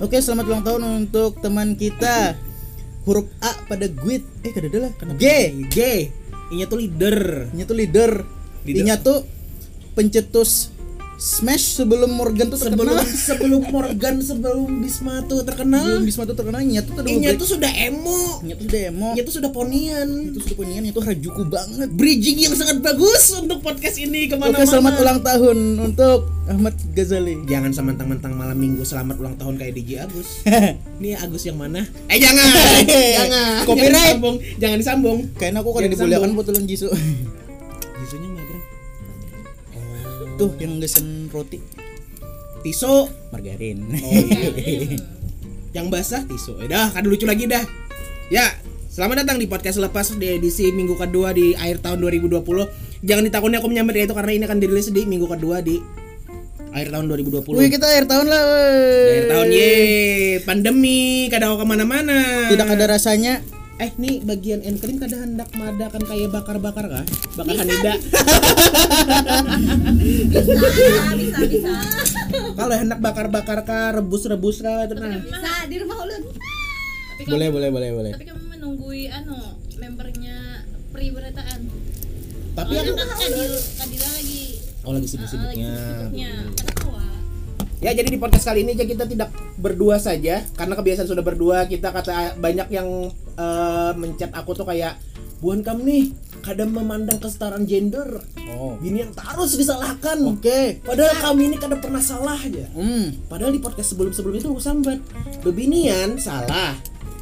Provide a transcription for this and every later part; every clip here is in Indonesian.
Oke, selamat ulang tahun untuk teman kita. Huruf A pada guit. Eh, kada ada lah. G. G. Inya tuh leader. Nya tuh leader. Leader. Tuh pencetus Smash sebelum Morgan tuh Sebelum terkenal. sebelum Morgan sebelum Bisma tuh Sebelum terkenal. Bisma tuh terkenal, Nya tuh tadi Inya tuh sudah emo. Nya tuh demo. Inya tuh sudah ponian. Itu sudah punya itu Harajuku banget. Bridging yang sangat bagus untuk podcast ini ke mana-mana. Oke, selamat ulang tahun untuk Ahmad Ghazali. Jangan semantang-mentang malam minggu selamat ulang tahun kayak DJ Agus. Ini Agus yang mana? Eh jangan, jangan. Copyright. Jangan disambung. Jangan disambung. Kayaknya aku dibolehkan disambung. botolan Jisoo. Tuh yang gesen roti Tiso. margarin. Oh iya. yang basah tisu. Eh dah, kan lucu lagi dah. Ya, selamat datang di podcast lepas di edisi minggu kedua di akhir tahun 2020. Jangan ditakuni aku menyambat ya itu karena ini akan dirilis di minggu kedua di akhir tahun 2020. Wih, kita akhir tahun lah. Di akhir tahun ye, pandemi, kada mau ke mana-mana. Tidak ada rasanya. Eh, nih bagian enkrim kada hendak madakan kayak bakar-bakar kah? Bakar hanida. bisa bisa bisa Kalau hendak bakar-bakar kah, rebus-rebus kah itu nah. bisa di rumah ulun Tapi Boleh, boleh, boleh, boleh. tapi kamu menunggui anu membernya periberataan. Tapi oh, aku kan Kadil, Kadila lagi Oh lagi sibuk-sibuknya. lagi sibuknya. Kan tawa. Ya jadi di podcast kali ini kita tidak berdua saja karena kebiasaan sudah berdua kita kata banyak yang eh, mencet aku tuh kayak buan kamu nih kadang memandang kesetaraan gender Oh. bini yang terus disalahkan Oke. padahal kami ini kadang pernah salah aja Hmm. padahal di podcast sebelum sebelum itu aku sambat bebinian salah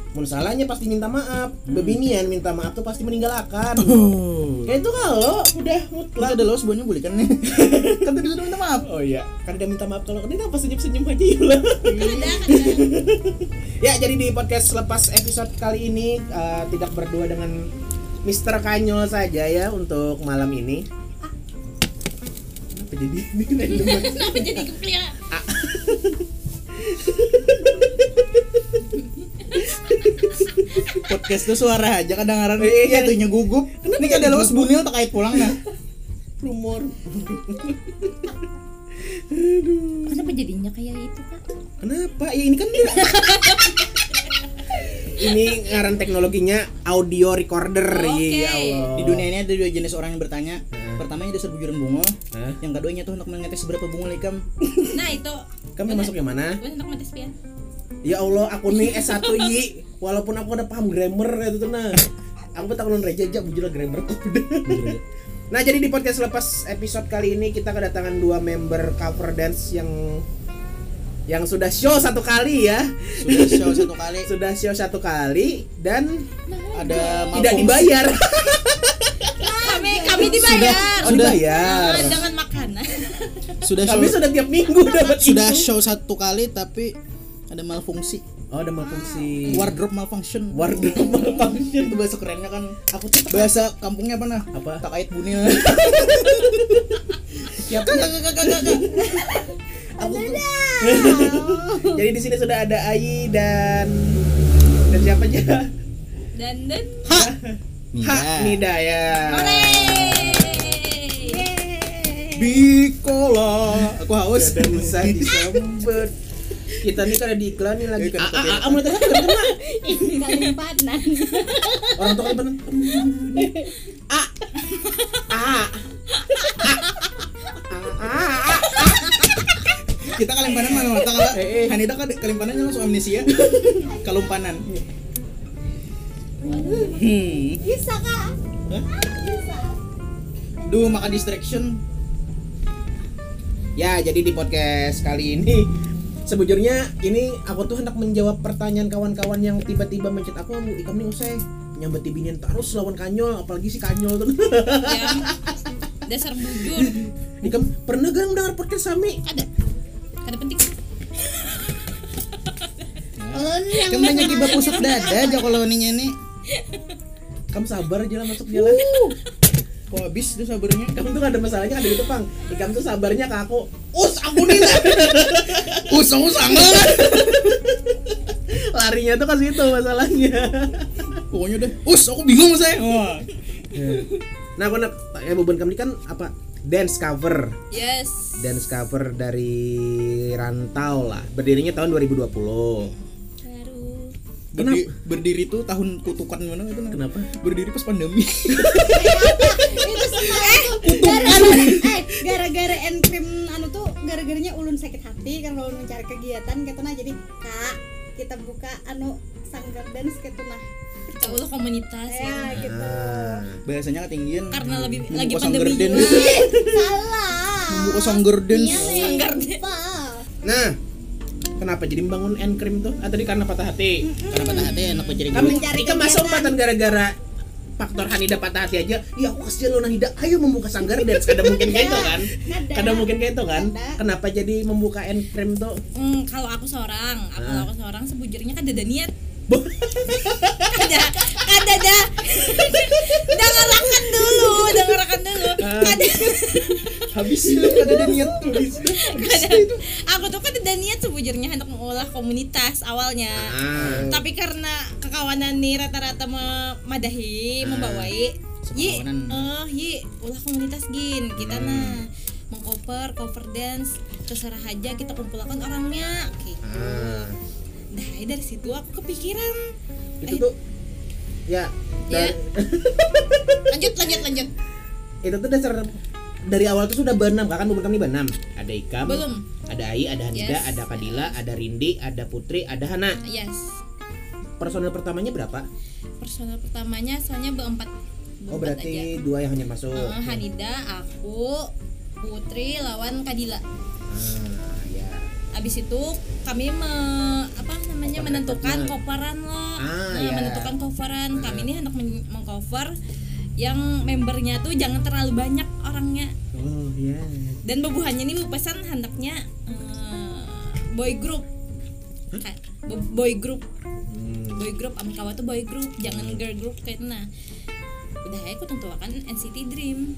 mun salahnya pasti minta maaf bebinian minta maaf tuh pasti meninggalkan kayak itu kalau udah mutlak ada lo semuanya boleh kan nih. kan tadi sudah minta maaf. oh iya kan dia minta maaf kalau ini apa senyum senyum aja Yula Kan kan ada. Ya, jadi di podcast lepas episode kali ini eh, tidak berdua dengan Mr. Kanyol saja ya untuk malam ini. Kenapa jadi ini? Kenapa jadi keplia? Podcast tuh suara aja kadang-kadang. Iya iya. tuh gugup. Ini kan ada lo sebunil tak kait pulang nah. Rumor. Kenapa jadinya kayak itu kak? Kenapa? Ya ini kan dia. ini ngaran teknologinya audio recorder Oke. ya Allah. Di dunia ini ada dua jenis orang yang bertanya. Pertama yang dasar bujuran bunga. Hah? Yang keduanya tuh untuk mengetes seberapa bunga likam. Nah itu. Kamu masuk yang mana? Gue hendak mati spian. Ya Allah, aku nih S1 yi. Walaupun aku udah paham grammar itu tuh nah. Aku tak ulun reja aja bujur grammar. Nah, jadi di podcast lepas episode kali ini kita kedatangan dua member cover dance yang yang sudah show satu kali ya. Sudah show satu kali. Sudah show satu kali dan Ada tidak dibayar. Kami kami dibayar. Oh, dibayar. Dengan makanan. Sudah show. Kami sudah tiap minggu dapat Sudah show satu kali tapi ada malfungsi. Oh, ada malfungsi. Wardrobe malfunction. Wardrobe malfunction. Itu bahasa kerennya kan. Aku tuh Bahasa kampungnya apa nah? Apa? Tak kait bunil. tiap Kakak kakak kakak kakak. Aku Jadi di sini sudah ada Ayi dan dan siapa aja? Dan dan. Ha, Nida ya. Bikola. Aku haus. Sudah usah disambut. Kita nih kan ada di iklan nih lagi. Kan, Ah, ah, ah, mulai tadi kan kena. Ini kalimpanan. Orang tua kan. Ah. Ah. Ah. Ah. Kita kalimpanan mana mata kalau Eh, eh. Hanida kan kalimpanannya langsung amnesia. Kalumpanan. Hmm. bisa kak bisa Duh, maka distraction. Ya, jadi di podcast kali ini sebujurnya ini aku tuh hendak menjawab pertanyaan kawan-kawan yang tiba-tiba mencet aku, "Bu, ikam nih usai nyambet binian terus lawan kanyol, apalagi si kanyol tuh." Ya. Dasar bujur. Ikam pernah gak dengar podcast Sami? Ada. Ada penting. Kan banyak iba pusat dada aja kalau ininya nih. Kamu sabar aja lah masuk jalan. Kok habis tuh sabarnya? Kamu tuh gak ada masalahnya ada itu, Pang. Ikam tuh sabarnya ke aku. Us, aku nih. Usang-usang Larinya tuh ke situ masalahnya. Pokoknya deh. Us, aku bingung saya. Wah. Nah, aku nak ya beban kami kan apa dance cover Yes. dance cover dari Rantau lah berdirinya tahun 2020 Baru. Berdi- berdiri tuh tahun kutukan mana itu nah? kenapa berdiri pas pandemi itu gara-gara eh gara-gara enkrim anu tuh gara-garanya ulun sakit hati karena ulun mencari kegiatan gitu nah. Jadi kak kita buka anu sanggar dance gitu nah. Kita ulah komunitas. Ya ya. gitu. Ah. biasanya ketinggian. Karena lebih Membuka lagi pandemi juga. salah. Membuka sanggar dance Iya. Sanggar nah kenapa jadi membangun enkrim tuh? Ah tadi karena patah hati. Karena patah hati enak mencari kami Mencari masa kegiatan. umpatan gara-gara faktor Hanida patah hati aja ya aku kasihan lo Hanida ayo membuka sanggar dance kada mungkin kayak itu kan Kada. mungkin kayak itu kan kenapa jadi membuka enkrim tuh Hmm, kalau aku seorang, aku Ah. aku seorang sebujurnya kan ada niat. Kada, kada ada. Dengarkan dulu, dengarkan dulu. Ah. Kada, habis itu ada ada niat tuh kada. Aku tuh kan ada niat sebujurnya hendak mengolah komunitas awalnya. ah Tapi karena kekawanan nih rata-rata memadahi, Ah. membawai, yi, Sepakawanan. eh, yi, ulah komunitas gin, kita Hmm. nah mengcover, cover dance, terserah aja kita kumpulkan orangnya, gitu. ah Nah, dari situ aku kepikiran. itu Eh, tuh ya Ya. lanjut, lanjut, lanjut. itu tuh dasar dari awal tuh sudah berenam kan bukan kami berenam ada Ikam Belum. ada Ai ada Hanida Yes. ada Kadila ada Rindi ada Putri ada Hana Yes. personel pertamanya berapa Personal pertamanya soalnya berempat. oh berarti dua yang hanya masuk aja. Eh, Hanida, aku, Putri lawan Kadila. ah Abis itu kami me, apa namanya menentukan coveran lo. Ah, Nah, iya. menentukan coveran. Kami ini hendak men- mengcover yang membernya tuh jangan terlalu banyak orangnya. oh ya Dan bebuhannya ini pesan hendaknya eh, boy group. Ka- bo- boy group Hmm. boy group am kawa tuh boy group jangan girl group kayak nah udah aku tentukan NCT Dream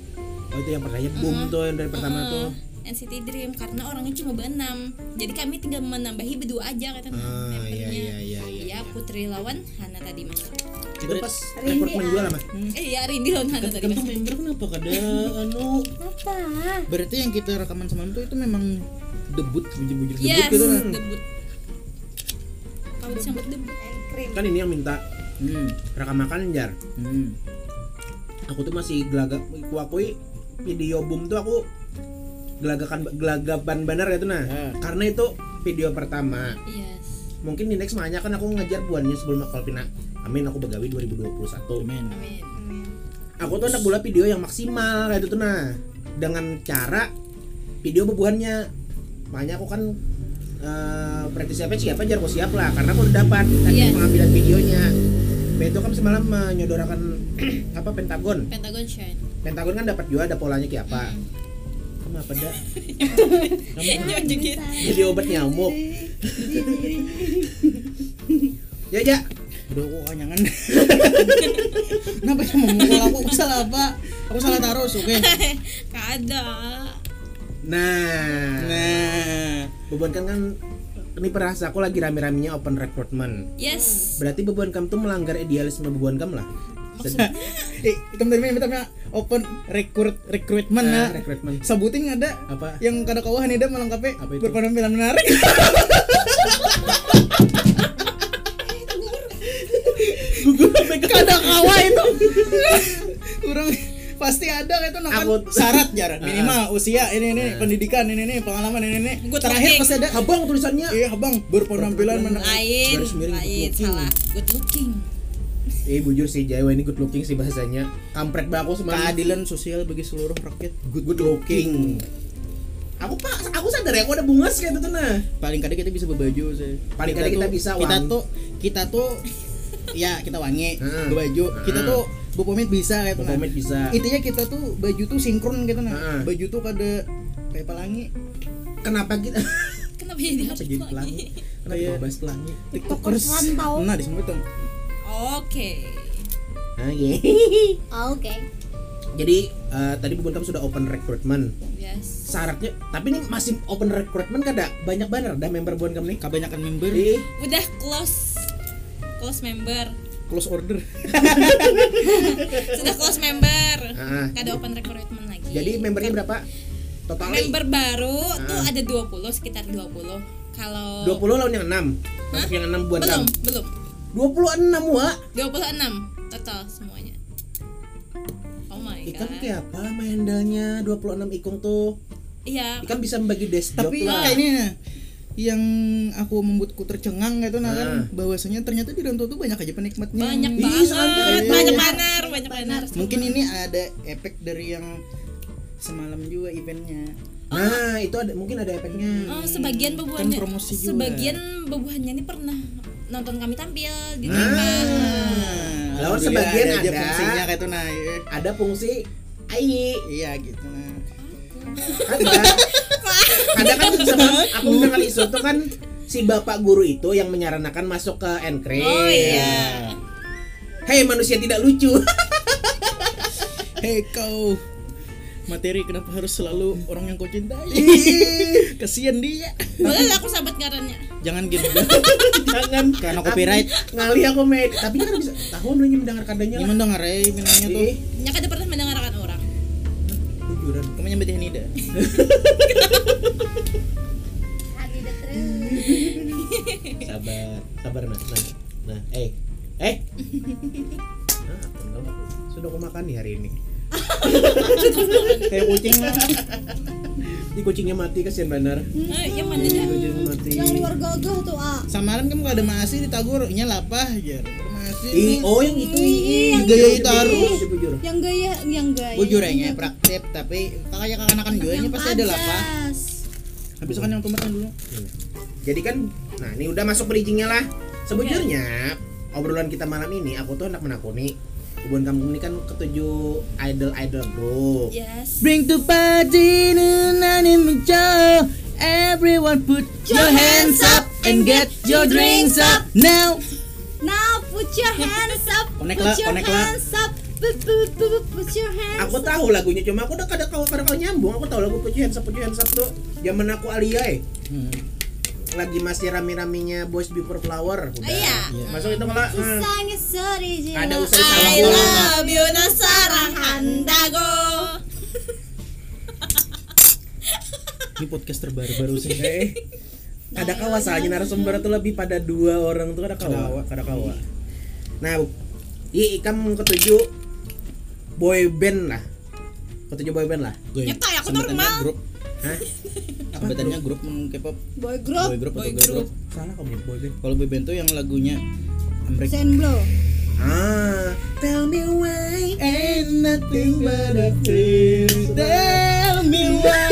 oh itu yang pertanyaan boom Uh-uh. tuh yang dari pertama Uh-uh. tuh NCT Dream karena orangnya cuma berenam. Jadi kami tinggal menambahi berdua aja kata ah membernya. iya iya iya iya Ya, Putri lawan Hana tadi mas. Itu pas Rindi, rekrutmen juga lah mah eh ya Rindi lawan Hana tadi mas. Kan member kenapa? Kada anu? Apa? Berarti yang kita rekaman semalam tuh itu memang debut bujur-bujur debut yes gitu kan debut. Kau disambut debut. Kan ini yang minta hmm. rekaman jar. Hmm. aku tuh masih gelagap aku akui video boom tuh aku gelagakan gelagapan bener gitu nah Ah. karena itu video pertama. Yes. Mungkin di next mahanya kan aku ngejar buannya sebelum aku Alpina amin aku begawi 2021 Amin. amin aku tuh hendak bola video yang maksimal kayak itu tuh nah dengan cara video bebuannya makanya aku kan eh berarti siapa siapa jar aku siap lah karena aku udah dapat tadi pengambilan videonya. Itu kan semalam menyodorakan apa Pentagon? Pentagon Shine. Pentagon kan dapat juga ada polanya kayak apa. Hmm. Kamu apa dah Ya, juga. jadi obat nyamuk. Ya ya Aduh, kok kanyangan. Kenapa cuma memukul aku? Aku salah apa? Aku salah taruh, oke. kada nah. Nah, beban kan kan ini perasa. Aku lagi rame-ramenya open recruitment. Yes. Berarti beban kamu tuh melanggar idealisme beban kamu lah. Maksudnya? Eh, kamu tadi minta open recruit recruitment nah, nah. recruitment Sabuting ada apa? yang kada kawahan ida melengkapi Apa itu? berpenampilan menarik. gugur. Kada kawa itu. Kurang. Pasti ada itu nah kan Aku- syarat jar minimal usia ini ini pendidikan ini ini pengalaman ini ini. Good terakhir pasti ada. Abang tulisannya. Iya abang. Berpenampilan menarik. Lain lain salah. Good looking eh bujur sih Jawa ini good looking sih bahasanya. Kampret banget aku semalam keadilan sosial bagi seluruh rakyat. Good, good looking. Aku pak aku sadar ya aku ada bungas kayak gitu nah. Paling kadang kita bisa berbaju sih Paling kadang kita bisa kita wangi. tuh kita tuh ya kita wangi Heeh. berbaju kita Heeh. tuh bopomit bisa kayak nah. Bopomit bisa. intinya kita tuh baju tuh sinkron gitu nah. Heeh. baju tuh kada kayak pelangi. Kenapa kita? Kenapa jadi kenapa jadi pelangi? pelangi? Kenapa bahas pelangi? Tiktokers nah disebut tuh oke. Ah, iya. oke. Jadi eh, tadi bubun kamu sudah open recruitment. Yes. Syaratnya tapi ini masih open recruitment kada banyak banget dah member buan kamu nih? Kebanyakan member. Ih, udah close close member. Close order. Sudah close member. Ah. kada open recruitment lagi. Jadi membernya berapa? Total member baru tuh Ah. ada 20 sekitar 20 kalau 20 lawan yang 6. Masuk yang 6 buat belum kamu. belum 26 wa. 26 total semuanya oh my Ikan god kayak apa sama handle-nya 26 ikung tuh? iya Ikan bisa membagi desk job Tapi kayaknya yang aku membuatku tercengang gitu nah Ah. kan bahwasanya ternyata di Ranto tuh banyak aja penikmatnya. banyak Ih, banget santai. banyak banar banyak banar Mungkin ini ada efek dari yang semalam juga eventnya. Nah, itu ada mungkin ada efeknya. Oh, sebagian bebuahannya Kan promosi juga. sebagian bebuahannya ini pernah nonton kami tampil di. Lawan Alhamdulillah sebagian aja ada. fungsinya kayak itu nah. Ada fungsi AI. Iya gitu nah. Ada. Ada kan sama aku dengar isu tuh kan si bapak guru itu yang menyarankan masuk ke Encrate. Oh iya. Hei manusia tidak lucu. Hei kau materi kenapa harus selalu orang yang kau cintai? Kasihan dia. Boleh lah aku sahabat ngarannya. Jangan gitu. Jangan Karena copyright. Ngali aku med. Tapi kan bisa tahu nanya mendengar kadanya lah. Gimana dong Ray minumnya tuh? Ih, Nya kada pernah mendengarkan orang. bujuran. Kamu Nida. Hadi dah terus. Sabar, sabar nah. Nah, nah eh, eh. Nah? Sudah aku makan nih hari ini. Kayak kucing lah. Di kucingnya mati kasihan benar. Eh, yang mana dah? Kucingnya mati. Yang luar gagah tuh ah. Samaran kamu gak ada masih ditagur, nya lapah aja. Masih. Ih, oh yang itu ih. Yang gaya bujur, bujur. Yang gaya, yang gaya. Bujur ya praktek tapi kayak kakak-kanakan gue nya pasti ada lapah. Habis kan yang tomatnya dulu. Jadi kan, nah ini udah masuk bridgingnya lah. Sebujurnya obrolan kita malam ini, aku tuh hendak menakuni hubungan kamu ini kan ketujuh idol idol group. Yes. Bring to party nananim show. Everyone put your hands up and get your drinks up now. Now put your hands up. Connect put lah, your connect lah. hands up. Put, your hands Aku up. tahu lagunya cuma aku udah kada kau kada kau nyambung. Aku tahu lagu Put Your Hands Up Put Your Hands Up tuh zaman aku alia eh. Hmm. Lagi masih rame-ramenya Boys Before Flower. Udah. Ah, iya. Masuk itu kalau hmm. Susahnya sedih jiwa. Ada usai I love you nasarang handago. Ini podcast terbaru-baru sih. Eh, kada kawa soalnya narasumber itu lebih pada dua orang tuh kada kawa, kada kawa. Nah, i ikam ketujuh boy band lah. Ketujuh boy band lah. Gue. Nyetai, aku normal. Grup. Hah? Sebutannya grup K-pop. Boy group. Boy group Boy atau group. group. Salah kamu boy band. Kalau boy band tuh yang lagunya Ambrek. Sen blow. Ah, tell me why. Ain't nothing but a thrill. Tell me why.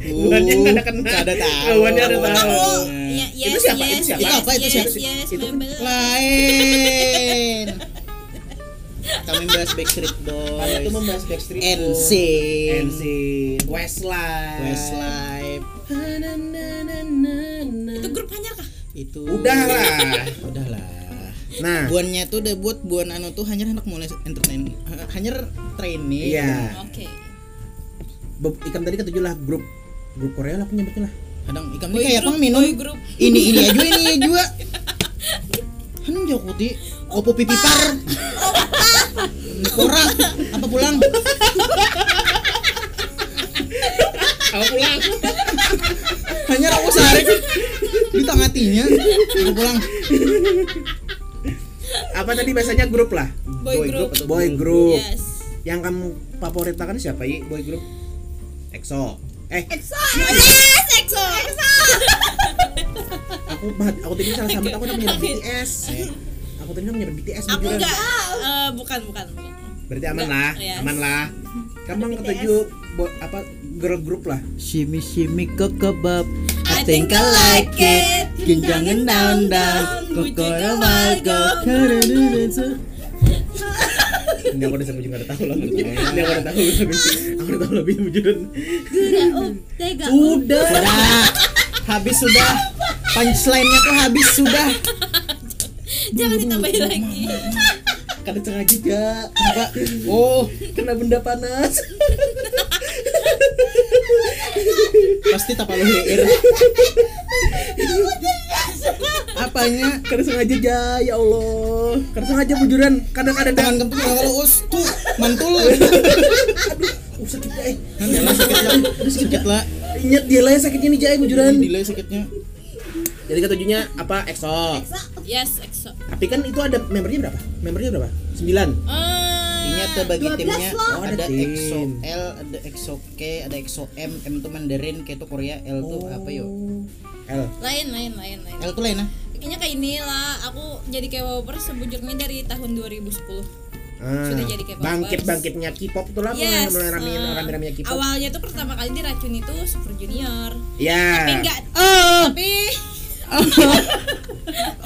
Bukannya nggak ada kena. Nggak ada tahu. Bukannya ada tahu. Oh, Nah. ya, yes, Itu siapa? yes, Itu siapa? yes, Itu apa? Itu yes, siapa? yes, Itu. Lain. Kami bahas Backstreet Boys. itu membahas Backstreet Boys, NSYNC. NSYNC, Westlife, Westlife. Itu grup hanya kah? Itu. Udah lah. Udah lah. Nah, Buannya tuh udah buat buan anu tuh hanya hendak mulai entertain, hanya training. iya. Oke. Be- Ikam tadi ketujuh lah grup grup Korea lah aku nyebutnya lah. Kadang ikan ini kayak apa minum? Ini ini aja ini juga. Kan Jokuti, opo pipi par. Kora, apa pulang? Aku pulang. Hanya aku sehari di tengatinya. Aku pulang. Apa tadi biasanya grup lah? Boy group. atau boy group. Yes. Yang kamu favoritakan siapa i boy group? EXO. Eh, Exo. Yes, EXO. aku aku tadi salah sama aku udah menyebut BTS. Aku tadi udah menyebut BTS Aku bujuran. enggak eh, bukan bukan. bukan. Berarti aman Enggak, lah, yes. aman lah. Kamu yang ketujuh bo- apa girl group lah. Shimmy shimmy kebab. I think I like it. Ginjangan down down. Kokoro malgo. Ini aku udah sampai juga udah tahu lah. Ini aku udah tahu lebih. Aku udah tahu lebih. Tega up. Sudah. Sudah. Habis sudah. Punchline-nya tuh habis sudah. Jangan ditambahin lagi. Kada sengaja ya. Apa? Oh, Kena benda panas. pasti tak palu heir. Apanya? Kada sengaja ja, ya Allah. Kada sengaja bujuran. Kadang-kadang Tangan kempit kalau us tuh mantul. sakit lah aduh sakit lah Ingat dia lah sakitnya nih Jai bujuran. delay sakitnya Jadi ketujuhnya apa? EXO. Yes, EXO. Tapi kan itu ada membernya berapa? Membernya berapa? 9. Eh, Ingat tuh bagi 12 timnya. Oh, ada ada tim. EXO L, ada EXO K, ada EXO M, M tuh Mandarin, K itu Korea, L tuh apa yo? L. lain, lain, lain, lain. L tuh lain ah. Kayaknya kayak inilah. Aku jadi K-popers sebujurnya dari tahun 2010. Ah, Sudah jadi K-popers. bangkit bangkitnya K-pop tuh lah Yes. mulai rame eh, rame rame K-pop. awalnya tuh pertama kali diracun itu Super Junior. Ya. Tapi enggak Oh, tapi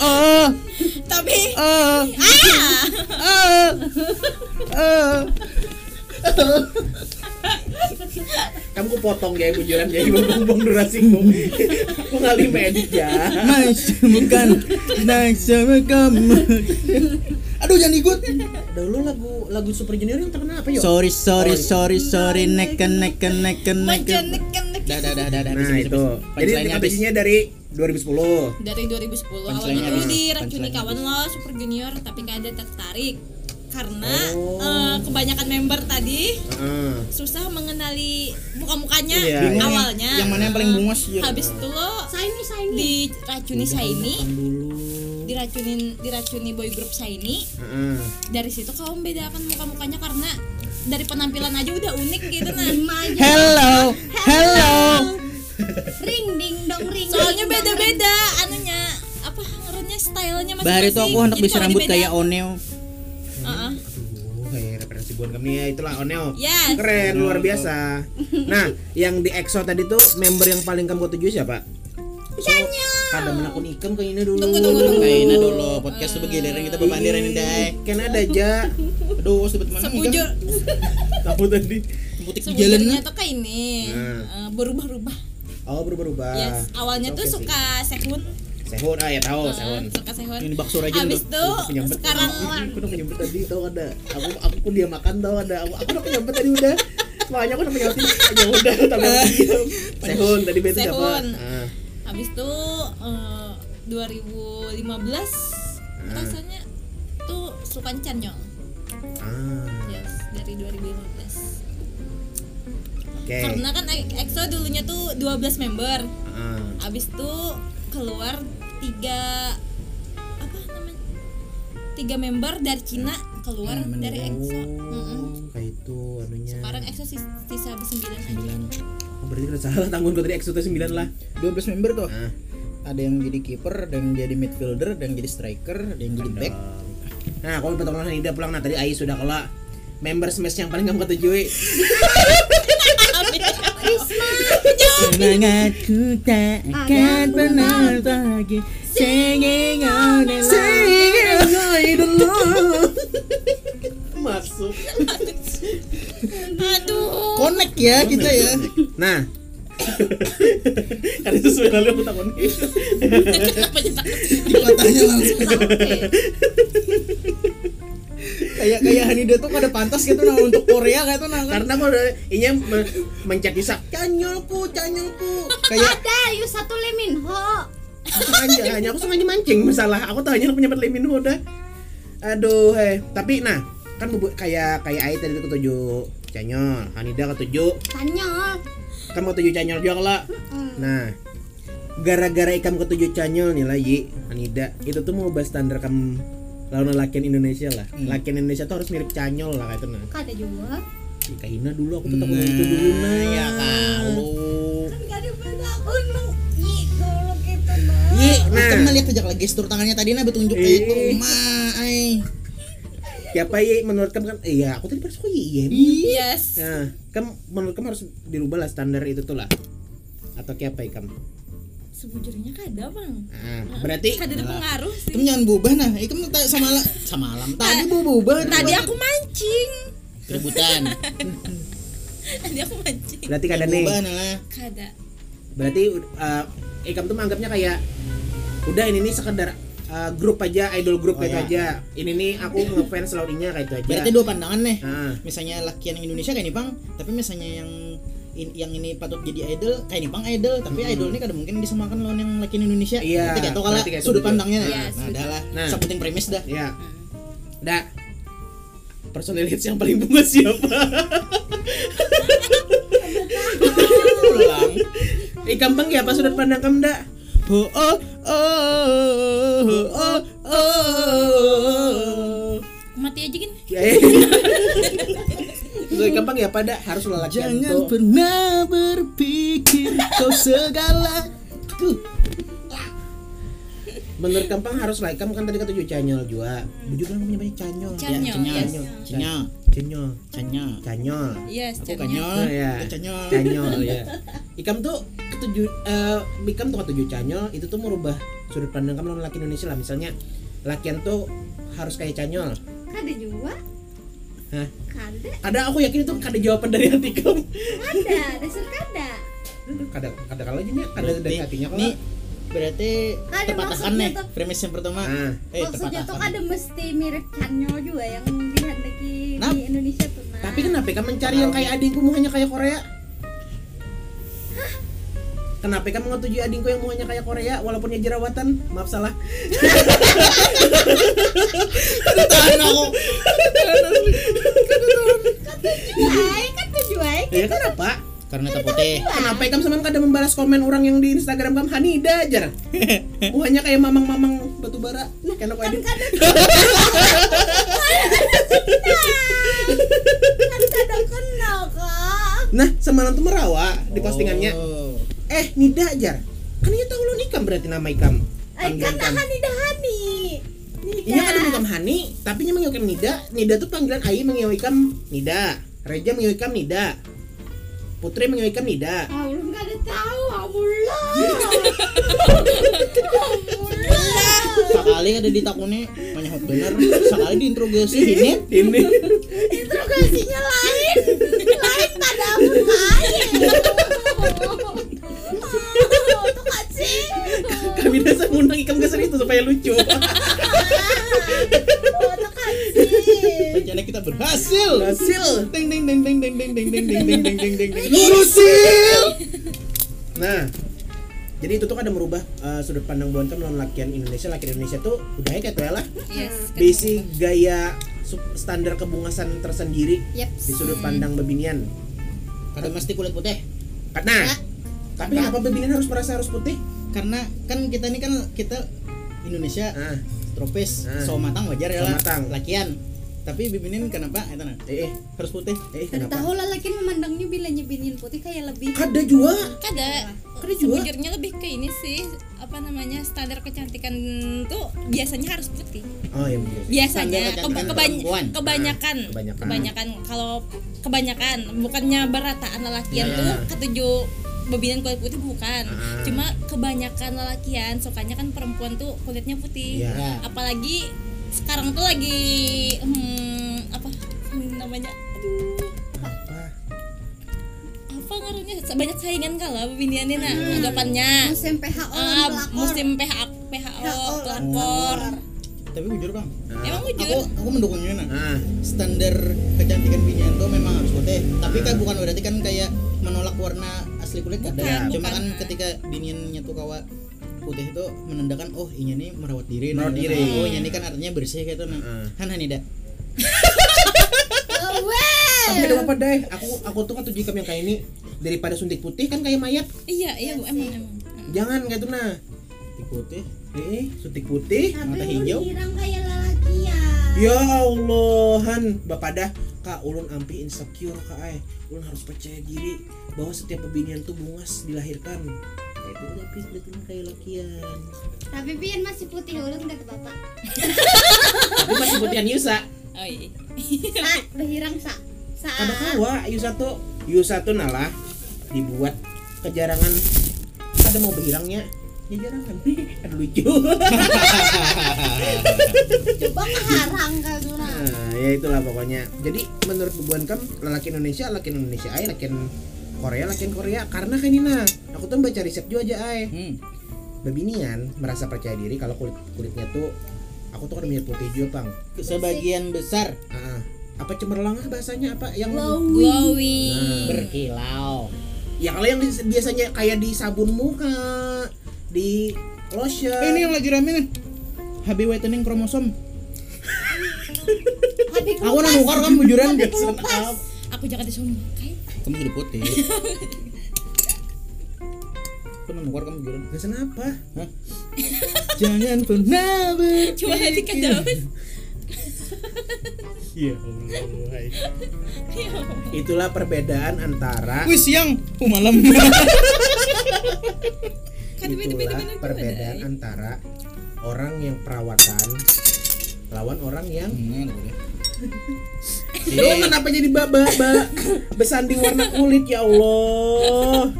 oh, tapi oh, ah oh, oh. Kamu ku potong ya bujuran jadi bong durasimu. Aku ngalih edit ya. Mas, bukan nice sama kamu. Aduh jangan ikut. Dulu lagu lagu Super Junior yang terkenal apa yuk? Sorry, sorry, sorry, sorry, neken, neken, neken, neken. neken neken. Dah, dah, dah, dah. Nah itu. Jadi kompetisinya dari 2010. dari 2010 awalnya tuh habis. diracuni Punchline-nya kawan lo Super Junior tapi nggak ada tertarik karena Oh. eh, kebanyakan member tadi Heeh. susah mengenali muka-mukanya Iya. Awalnya yang mana yang paling bungos ya? habis itu lo Shiny shiny. diracuni Shiny dulu. diracunin diracuni boy group Shiny Heeh. dari situ kau membedakan muka-mukanya karena dari penampilan aja udah unik gitu nah Hello, hello. Ring ding dong ring. soalnya ding dong, beda-beda anunya apa ngerunnya stylenya masing-masing Bahari tuh aku hendak bisa rambut kayak Oneo. Heeh. Aduh, kayak referensi buat kami ya itulah Oneo. Yes. Keren, luar biasa. Nah, yang di EXO tadi tuh member yang paling kamu tuju siapa? Chanya. Ada menakun ikam kayak ini dulu. Tunggu, tunggu, tunggu. Kayaknya dulu podcast tuh begiliran kita bebandiran ini dai. Kan ada aja. Aduh, sebut mana Sebujur Kamu tadi. Butik di jalan. sebujurnya tuh kayak ini Hmm. eh, berubah-ubah. Oh, berubah-ubah. Yes, awalnya Oke tuh sih. suka Sehun, Sehun, ah ya tahu eh, Sehun. suka Sehun. Ini bakso tuh. tuh Penyambet. sekarang aku udah penyambet tadi tau ada. Aku aku pun dia makan tau ada. Aku, aku udah penyambet tadi udah. Makanya aku udah penyambet ya udah tapi. Sehun tadi betul siapa? Sehun. Ah. habis tuh eh, 2015 rasanya tuh suka Chanyol. Ah. Yes, dari 2015. Oke. Karena kan EXO dulunya tuh 12 member. Ah. Abis itu keluar tiga apa namanya tiga member dari Cina keluar Hmm, dari EXO. Oh, kayak itu anunya. Sekarang EXO sis- sisa bersembilan aja. Oh, berarti udah salah tanggung gue tadi EXO tuh 9 lah. 12 member tuh. Ah. Ada yang jadi kiper, ada yang jadi midfielder, ada yang jadi striker, ada yang jadi back. Nah, kalau pertolongan Nida pulang nah tadi Ai sudah kelak member smash yang paling kamu ketujui. Semangatku tak akan pernah lagi singing on and on. Masuk. Aduh. Connect ya kita ya. Nah. Karena itu sebenarnya aku takut Kenapa? Di matanya langsung. Kayak kayak Hanida tuh kada pantas gitu nah untuk Korea kayak tuh nah kan. Karena udah inya me- mencet bisa canyolku, canyolku. kayak Ada yuk satu Leminho. Aku aja hanya aku sengaja mancing masalah. Aku tahu hanya penyebab Lemin udah. Aduh, heh. Tapi nah, kan kayak kayak Ai tadi ketujuh canyol, Hanida ketujuh Tanyol. kamu ketujuh canyol juga lah. Nah, gara-gara ikam ketujuh canyol nih lah Yi, Hanida, itu tuh mau bahas standar kamu lawan lakian Indonesia lah. Lakian Indonesia tuh harus mirip canyol lah kayak itu nah. Ada juga. Ih, Kak Ina dulu aku tetap itu dulu nah. ya kalau Gak ada beda unu. Ih, kalau gitu nah. Yi, nah. nah. lihat aja lagi gestur tangannya tadi nah betunjuk kayak itu Ih. ma ai Siapa Yi menurut kamu kan? Iya, aku tadi pas kok Yi. Yi. Yes. Nah, kan menurut kamu harus dirubah lah standar itu tuh lah. Atau kayak apa kamu? Sebujurnya kada bang. Nah, berarti Kada ada pengaruh sih. kamu jangan bubah nah kamu tak sama sama malam tadi bu bubah Tadi aku mancing. kerebutan Tadi aku mancing. berarti kada nih. bubah nah Kada. Berarti uh, Ikam tuh menganggapnya kayak udah ini nih sekedar uh, grup aja, idol grup Oh, gitu ya. aja. Ini nih aku ngefans launinya kayak itu aja. berarti dua pandangan nih Nah, misalnya laki yang Indonesia kayak nih bang tapi misalnya yang in- yang ini patut jadi idol kayak nih bang idol tapi idol ini kada mungkin disamakan lawan yang laki Indonesia Iya, kalah berarti kayak sudut setuju. pandangnya Iya, nah setuju. dah lah Nah. nah. penting premis dah ya. Dah. Personil hits yang paling bunga siapa? Eh gampang ya apa sudut pandang kamu dak? Oh oh oh oh oh. Mati aja gini. Sudut gampang ya pada harus lelakian Jangan tuh. pernah berpikir kau segala. Tuh. Menurut gampang harus like kamu kan tadi kata tujuh canyol juga. Bujur kan punya banyak canyol. Canyol, Canyol, yes. canyol, Canyol. canyol. Canyol. Yes, Aku canyol. Oh, iya. aku canyol. Canyol ya. Ikam tuh ketujuh eh Ikam tuh ketujuh canyol itu tuh merubah sudut pandang kamu laki Indonesia lah misalnya lakian tuh harus kayak canyol. Kada juga. Hah? Kada. Ada aku yakin itu ada jawaban dari hati kamu. Ada, dasar kada. Kada kada kalau aja nih, kada dari hatinya kalau. Nih berarti Ada terpatahkan maksudnya nih premis yang pertama. Nah, Eh Maksudnya tuh terpatahkan. ada mesti mirip Chanyo juga yang dihendaki Nap. di Indonesia tuh. Nah. tapi kenapa kamu mencari yang kayak adikku muhanya kayak Korea? Kenapa kamu ngetujui adikku yang muhanya kayak Korea walaupun dia jerawatan? Maaf salah. Tahan aku. Kan. Ya kenapa? Karena tak putih. Kenapa kamu sama kada membalas komen orang yang di Instagram kamu Hanida aja? Muhanya kayak mamang-mamang batu bara. Kan aku Kan. Kan. Nah, semalam tuh merawa di postingannya. Oh. Eh, Nida aja. Kan dia tahu lo nikam berarti nama ikam. Kan ikam. Hani Dahani. Nida. Iya kan ikam Hani, tapi nya manggil ikam Nida. Nida tuh panggilan Ai manggil ikam Nida. Reja manggil ikam Nida. Putri manggil ikam Nida. Ah, belum kada tahu. Amullah. Sekali ada ditakuni banyak bener. Sekali diinterogasi ini. Ini Interogasinya lain. Lain pada amun lain. Kami dasar ngundang ikam ke itu supaya lucu. Rencana kita berhasil. Hasil. Ding ding ding ding ding ding ding ding ding ding ding ding ding ding. Lurusil. Nah, jadi itu tuh kan ada merubah uh, sudut pandang kan lawan lakian Indonesia. Lakian Indonesia tuh udah kayak tuh ya lah. Yes. Basic gaya standar kebungasan tersendiri Yep. di sudut pandang bebinian. Kada mesti kulit putih. Nah, tapi kenapa bebinian harus merasa harus putih? Karena kan kita ini kan kita Indonesia Ah, tropis, Ah. so matang wajar ya So lah. matang. Lakian. Tapi bibinin kenapa? Itu nah. eh, eh, Harus putih. eh, Kada kenapa? tahu lah lagi memandangnya bilanya binin putih kayak lebih Kada juga. Kada. Sejujurnya lebih ke ini sih apa namanya standar kecantikan tuh biasanya harus putih. Oh iya Biasanya keba- kebany- perempuan. kebanyakan Ah, kebanyakan. kebanyakan kalau kebanyakan bukannya berataan lelakian Ya. tuh ketujuh bebinan kulit putih bukan Ah. cuma kebanyakan lelakian sukanya kan perempuan tuh kulitnya putih Ya. apalagi sekarang tuh lagi hmm, ngaruhnya banyak saingan kala bebiniannya nah anggapannya musim PHO Ah, pelakor. musim PH, PHO pelakor Tapi jujur bang, emang aku jujur aku mendukungnya nah. Ah, Standar kecantikan binian tuh memang harus putih. Tapi kan bukan berarti kan kayak menolak warna asli kulit kada. Bukan, Cuma bukan. kan ketika biniannya tuh kawa putih itu menandakan oh ini nih merawat diri Merawat nah, diri. oh ini kan artinya bersih kayak itu nah Ah. kan Hanida. tapi ada apa deh? Aku aku tuh kan tujuh ikam yang kayak ini daripada suntik putih kan kayak mayat. iya iya bu emang emang Jangan kayak itu nah. Di putih Eh, eh, suntik putih. Tapi mata hijau. kayak lelakian. Ya Allahan, Bapak dah Kak Ulun ampi insecure Kak ay. Ulun harus percaya diri bahwa setiap pebinian tuh bungas dilahirkan. Kayak itu tapi sebetulnya kayak lakian. Tapi pian masih putih ulun kata bapak. Tapi masih putihan Yusa. oh iya Sa, udah hirang sa. Ada kawa Yusa tuh Yusa tuh nalah dibuat kejarangan. Ada mau berhirangnya ya jarangan kan lucu. Coba keharang kau tuh nah. nah ya itulah pokoknya. Jadi menurut bubuan kam lelaki Indonesia laki Indonesia ay laki Korea laki Korea. Karena kan ini nah aku tuh baca riset juga aja ay. Hmm. bebinian merasa percaya diri kalau kulit kulitnya tuh aku tuh kan minyak putih juga bang. Sebagian besar apa cemerlang ah bahasanya? Apa yang glowing Nah. berkilau. Ya kalau yang di- biasanya kayak di sabun muka di lotion. Ini yang lagi rame nih. HB whitening kromosom. Aku nang nukar kan bujuran aku jangan disombong kayak kamu sudah putih. Pernah keluar kamu jualan Gagasan apa? Hah? jangan pernah Coba nanti ke Iya Allah. Itulah perbedaan antara wih siang. Oh malam. Kan itulah perbedaan antara orang yang perawatan lawan orang yang Hmm, boleh. Lo kenapa jadi baba ba, besanding warna kulit ya Allah.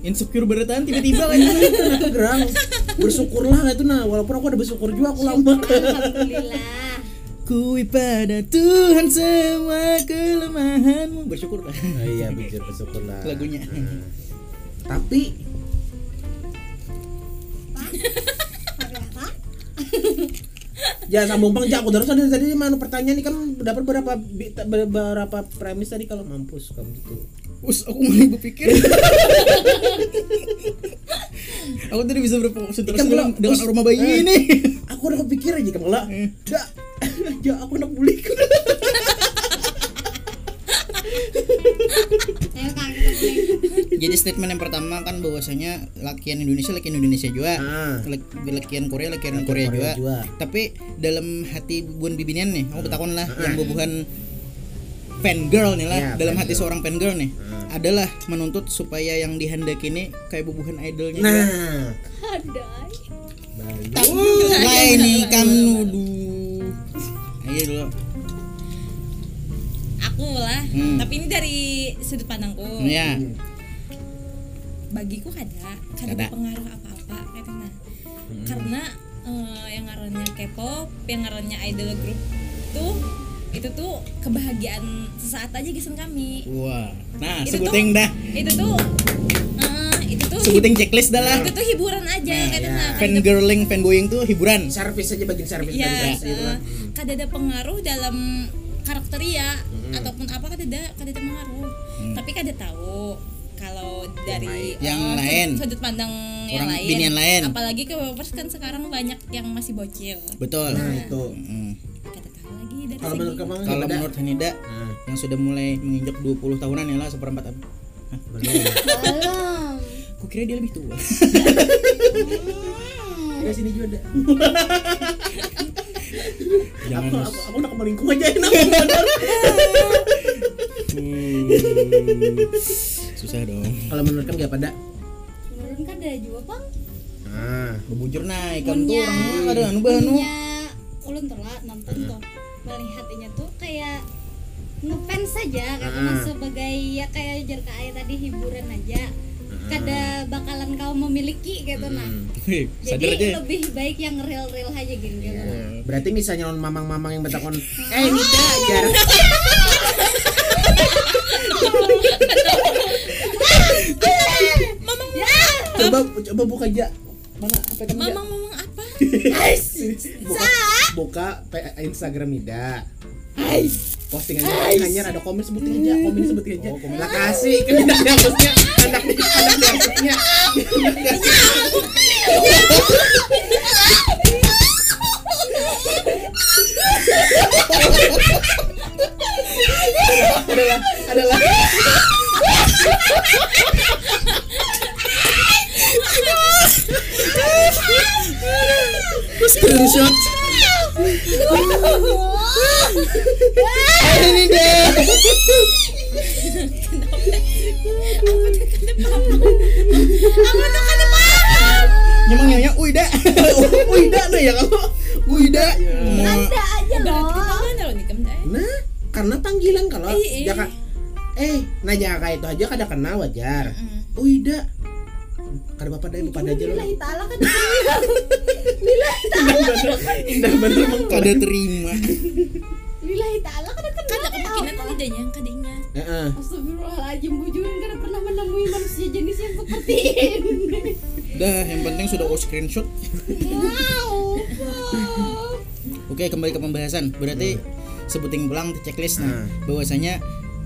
Insecure bertahan tiba-tiba kan? Ternyata gerang Bersyukurlah itu nah. Walaupun aku ada bersyukur juga aku lama. Alhamdulillah Kui pada Tuhan semua kelemahanmu. Bersyukurlah oh, Iya bener bersyukurlah. Lagunya. Nah, Tapi Jangan sambung bang. Jak, aku terus tadi tadi mana pertanyaan nih kan dapat beberapa bi- beberapa premis tadi kalau mampus kamu gitu. Us, aku mulai berpikir Aku tadi bisa berkonsentrasi Ikan dengan, dengan aroma bayi Eh. ini. Aku udah kepikir aja kan lah. Jak aku anak bulik. mulai Jadi statement yang pertama kan bahwasanya lakian Indonesia lakian Indonesia juga Ah. Lak- Lakian Korea lakian Lakian Korea, Korea juga. juga. Tapi dalam hati buan bibinian nih Aku bertakon lah Ah. Yang bubuhan fan girl nih lah Ya, Dalam hati girl. seorang fan girl nih Ah. Adalah menuntut supaya yang dihendaki ini Kayak bubuhan idolnya. Nah, ada baik. Lah ini kan Aduh Ayo dulu Aku lah. Hmm. Tapi ini dari sudut pandangku. Ya bagiku kada kada Kada. berpengaruh apa-apa kayak nah karena eh, yang ngarannya K-pop yang ngarannya idol group tuh itu tuh kebahagiaan sesaat aja gisan kami Wah Nah Itu sebuting tuh- dah itu tuh eh, itu tuh Sebuting checklist dah lah. Itu tuh hiburan aja Nah, kayak ya. nah Fan kada girling, fan boying tuh hiburan. Servis aja bagian servis ya servis gitu kada ada pengaruh dalam karakteria ataupun apa kada ada kada ada pengaruh. Tapi kada tahu kalau dari Yang eh, lain. sudut, pandang yang Orang lain. binian lain. apalagi ke Wapers kan sekarang banyak yang masih bocil. Betul. Nah, itu. Mm. kada tahu lagi dari Kalau menurut kamu Kalau menurut Hanida Nah, yang sudah mulai menginjak 20 tahunan ya lah seperempat belum. Aku kira dia lebih tua. Ya sini juga ada. Jangan Aku, aku, aku udah kemelingkung aja enak bener. Uh, Susah dong. Kalau menurut kamu gak pada? menurun kan ada juga bang Nah, Bebujur naik kan tuh orang ada anu bahanu. punya ulun telat nonton tuh melihatnya tuh kayak ngefans saja karena sebagai ya kayak jar kayak tadi hiburan aja kada bakalan kau memiliki gitu nah. Wih, jadi Sadar aja. lebih baik yang real-real aja gitu gitu. Nah. berarti misalnya non mamang-mamang yang bertakon, eh Nida, jar. Coba coba buka aja. Mana apa mamang mamang apa? Buka, buka pe- Instagram Nida. Postingannya hanya ada komen sebutin aja, komen sebutin aja. Lah kasih kan tidak hostnya, anak anak di hostnya. adalah adalah screenshot ini deh Nyemang nyonya, uy dah. Wida nah ya kalau Wida ada aja loh. kita mana loh nih kamu dah nah karena panggilan kalau Iya. jaka eh nah jaka itu aja kada kenal wajar. Wida kada bapak dari bapak aja lo Lillahi ta'ala kan indah bener emang Kada terima. Lillahi ta'ala kan kan kada kemungkinan adanya kadanya Heeh. Astagfirullahaladzim bujur karena pernah menemui manusia jenis yang seperti ini Dah, yang penting sudah oh screenshot. Wow Oke, kembali ke pembahasan. Berarti sebuting pulang di checklist nah, Nah. bahwasanya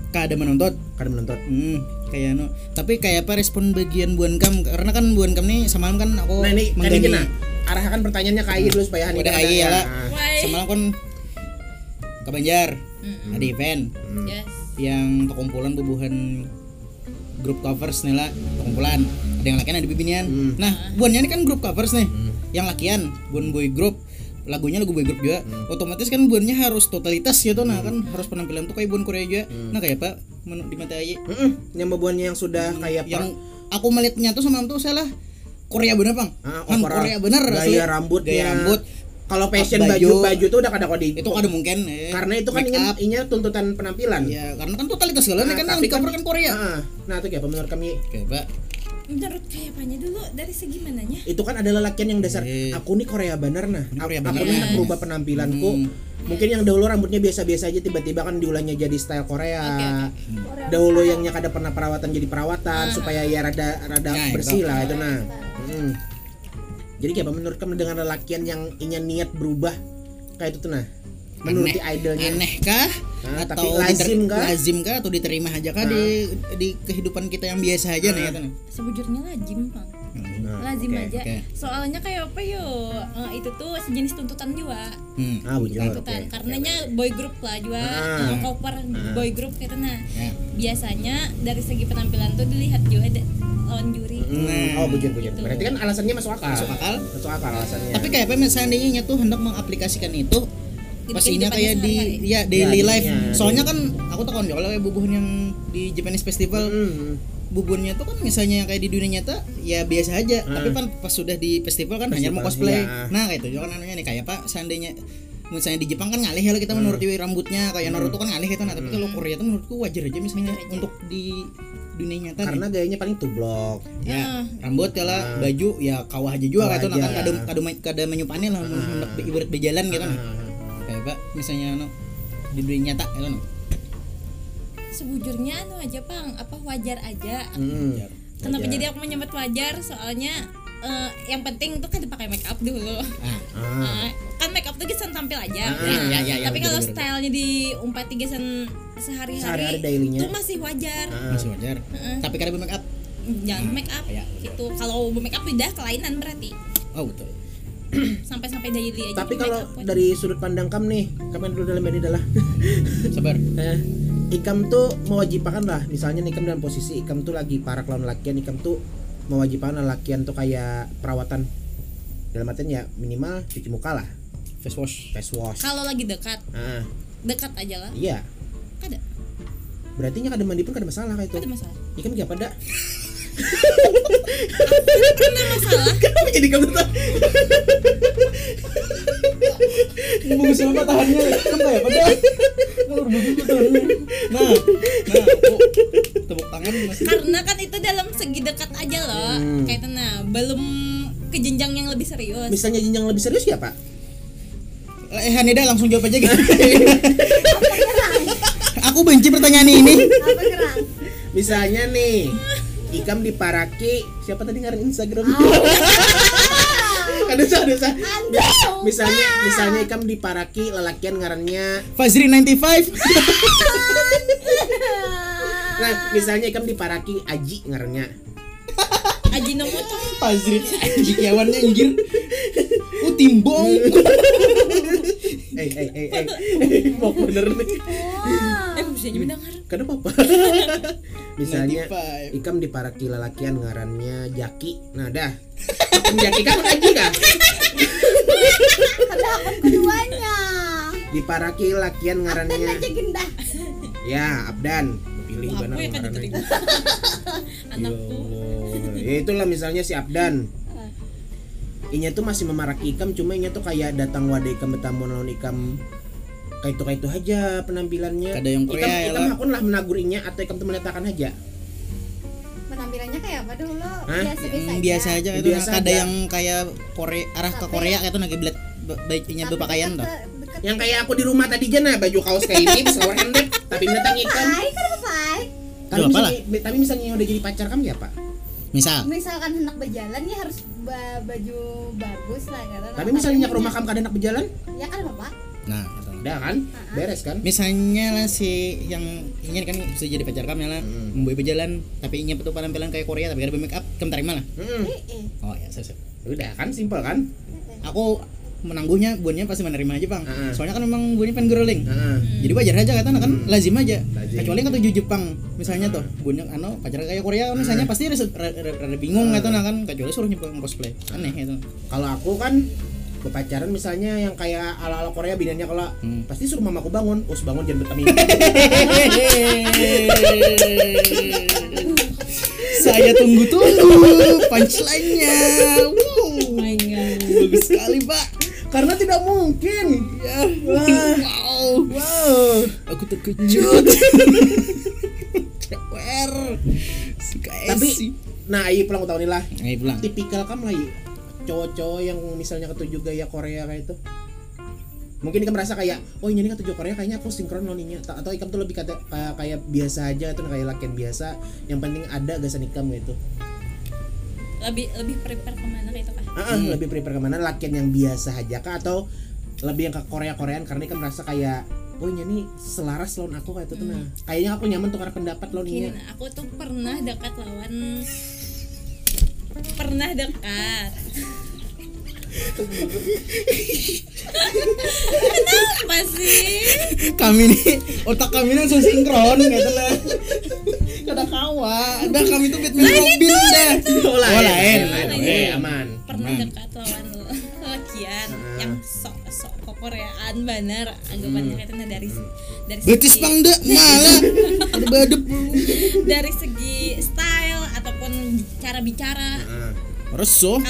kada menuntut kada menonton Hmm, kayak anu. Tapi kayak apa respon bagian buan kam? Karena kan buan kam nih semalam kan aku nah ini menggani ini nah arahkan pertanyaannya ke Ayi dulu supaya Hani kada- Ayi ya lah. Semalam kan ke Banjar Mm-mm. ada event. Yes. Yang kekumpulan bubuhan grup covers nih lah kekumpulan ada yang lakian ada bibinian Hmm. nah buannya ini kan grup covers nih. Yang lakian buan boy group. Lagunya lagu boy group juga. Hmm. otomatis kan buannya harus totalitas gitu nah kan harus penampilan tuh kayak buan Korea juga. Hmm. nah kayak apa? Di mata Ayi Mm-mm, yang bebuannya yang sudah kayak yang aku melihatnya tuh sama tuh salah Korea bener bang Ah, kan overall. Korea bener gaya asli. rambutnya gaya rambut kalau fashion Baju. baju baju tuh udah kada kode itu ada mungkin eh, karena itu kan ingin inya tuntutan penampilan ya karena kan totalitas segala Nah, kan yang di cover kan Korea Ah, nah itu kayak menurut kami pak menurut kayak apanya dulu dari segi mananya itu kan adalah latihan yang dasar Eh. aku nih Korea bener nah Korea aku bener, nih nah. hendak merubah penampilanku Hmm. mungkin yang dahulu rambutnya biasa-biasa aja tiba-tiba kan diulangnya jadi style Korea Oke, Korea dahulu style. yang kada pernah perawatan jadi perawatan Ah. supaya ya rada rada Nah, bersih lah itu nah. Hmm. jadi kayak apa menurut kamu dengan lelakian yang inya niat berubah kayak itu tuh nah menuruti Aneh. idolnya aneh kah Ah, atau tapi lazim diter- kah? lazim kah atau diterima aja kah di di kehidupan kita yang biasa aja nih Ah. kata nih. sebujurnya lazim bang Nah, lazim oke. aja oke. soalnya kayak apa yo eh, itu tuh sejenis tuntutan juga Hmm. ah bujur tuntutan oke. karenanya boy group lah juga Ah. cover boy group gitu nah Ya. biasanya dari segi penampilan tuh dilihat juga ada lawan juri Hmm, oh bujur bujur Gitu. berarti kan alasannya masuk akal Masuk akal. masuk akal alasannya Tapi kayak apa seandainya tuh hendak mengaplikasikan itu pastinya kayak di ya daily Ya, life. iya, Soalnya kan aku tahu kan kalau kayak bubuhan yang di Japanese Festival Hmm. Bubuhannya tuh kan misalnya yang kayak di dunia nyata ya biasa aja Hmm. tapi kan pas sudah di festival kan hanya mau cosplay iya. nah kayak itu juga kan anunya nih kayak apa seandainya misalnya di Jepang kan ngalih ya kita menurut Hmm. Yui rambutnya kayak Naruto kan ngalih itu nah tapi kalau Korea tuh menurutku wajar aja misalnya untuk di dunia nyata karena nih. gayanya paling tublok ya Ah. rambut ya lah Ah. baju ya kawah aja juga Kawah kayak itu nah kan aja. kada kada kada menyupane lah hendak ibarat berjalan gitu nah Ah. kayak apa misalnya no, di dunia nyata itu no sebujurnya anu aja pang apa wajar aja Hmm. kenapa Wajar. jadi aku menyebut wajar soalnya eh, yang penting tuh kan dipakai make up dulu ah Ah. Eh, kan make up tuh gesan tampil aja Ah, Nah, ya, ya, ya, tapi kalau stylenya diumpati gesan Sehari-hari sehari-hari dailynya. itu masih wajar Ah. masih wajar Heeh. tapi kada make up jangan make up ya. gitu kalau make up udah kelainan berarti oh betul sampai-sampai daily aja tapi kalau dari sudut pandang kam nih kamu dulu dalam ini adalah sabar eh, ikam tuh mewajibkan lah. Misalnya nih ikam dalam posisi ikam tuh lagi para lawan lakian ikam tuh mewajibkan lakian tuh kayak perawatan. Dalam artian ya minimal cuci muka lah. Face wash. Face wash. Kalau lagi dekat ah. dekat aja lah. Iya. Ada. Berarti nya kada mandi pun kada masalah kayak itu. Ada masalah. Ikam gak pada. Pernah masalah? Kenapa jadi kamu tuh? Bungkus sama tahannya? Kan kayak pada nah nah aku tepuk tangan masih karena kan itu dalam segi dekat aja loh. Hmm. kayak itu nah belum ke jenjang yang lebih serius. Misalnya jenjang lebih serius ya pak eh Haneda langsung jawab aja gitu aku benci pertanyaan ini. Misalnya nih ikam diparaki siapa tadi ngaran Instagram? Ada ada sah misalnya misalnya ikam diparaki lelakian ngarannya Fazri 95 nah misalnya ikam diparaki Aji ngarannya. Ajinomoto Fazri anjing kiawannya anjir. Oh timbong. Eh eh eh eh mau bener nih. Eh bisa kenapa? apa misalnya 95. ikam diparaki lelakian ngarannya Jaki. Nah dah. Jaki kan Aji kah ada akun keduanya. Diparaki lakian dan ngarannya aja gendah ya Abdan. Pilih benar kan ngarannya diterima Ya anakku. Ya itulah misalnya si Abdan. Inya tuh masih memaraki ikam cuma inya tuh kayak datang wadah ikam bertamu lawan ikam kayak itu kayak itu aja penampilannya. Kada yang Korea ya ikam lah. hakun lah menagur inya atau ikam tuh meletakkan aja. penampilannya kayak apa dulu Hah? biasa biasa Hmm, biasa aja itu Biasa ada aja. yang kayak Korea arah ke Korea kayak itu lagi belat baiknya berpakaian tuh Yang kayak aku di rumah tadi aja nah baju kaos kayak ini selawar handek tapi kenapa Pai? Tapi Gak apa lah. misalnya, tapi misalnya udah jadi pacar kamu ya pak. misal Misalkan hendak berjalan ya harus ba- baju bagus lah kata. Tapi misalnya ke rumah kamu kada enak berjalan, Ya kan apa? nah gitu. Udah kan, beres kan. misalnya lah si yang ingin kan bisa jadi pacar kamu lah Hmm. membawa berjalan tapi ingin betul penampilan kayak Korea tapi ada make up kamu terima lah. Eh. oh ya saya Udah kan, simpel kan. aku menangguhnya buannya pasti menerima aja bang. Heeh. soalnya kan memang buannya pengen girling Heeh. jadi wajar aja katanya kan lazim aja. Lazim. kecuali kan tujuh Jepang misalnya tuh buannya ano pacaran kayak Korea kan misalnya pasti rada, rada, rada bingung nah kan. Kecuali suruh nyoba cosplay. Aneh gitu. Kalau aku kan berpacaran misalnya yang kayak ala-ala Korea biniannya kalau Hmm. pasti suruh mamaku bangun, us bangun jangan bertami. saya tunggu-tunggu punchline-nya wow my god bagus sekali pak Karena tidak mungkin. ya Wah. wow Wow. aku terkejut Wer suka Tapi esi nah Ayi pulang tahun ini lah. Ayo pulang Tipikal kamu lah Ayi. Cowok-cowok yang misalnya ketujuh gaya Korea kayak itu. Mungkin ikan merasa kayak, oh ini ketujuh Korea kayaknya aku sinkron loh ninya. Ta- Atau ikam tuh lebih kata kayak, kayak biasa aja tuh kayak lakian biasa. Yang penting ada gasan ikam gitu. lebih lebih prepare ke mana itu kah Ah, ah, lebih prepare ke mana lakian yang biasa aja kah atau lebih yang ke Korea Koreaan karena kan merasa kayak oh ini nih selaras lawan aku kayak itu tuh nah kayaknya aku nyaman tukar pendapat lawan mungkin ini aku tuh pernah dekat lawan pernah dekat kenapa sih? Kami nih otak kami langsung sinkron gitu lah kada kawa. Ada kami tuh Batman Robin dah oh lain, Oh, lain. oke aman. Pernah dekat lawan lakian Ah. yang sok sok koreaan bener. Anggapannya nah dari dari betis pangda malah. Ada badep. Dari segi cara bicara. Reso.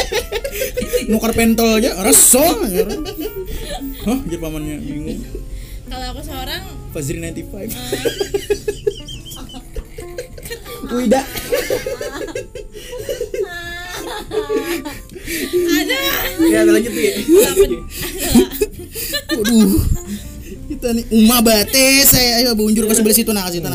Nukar pentol aja reso. Hah jadi pamannya. Bingung kalau aku seorang Fazri 95 eh, Wida. Ada. Ya lanjut ya Waduh. Kita nih Uma bate saya ayo bunjur ke sebelah situ nah ke situ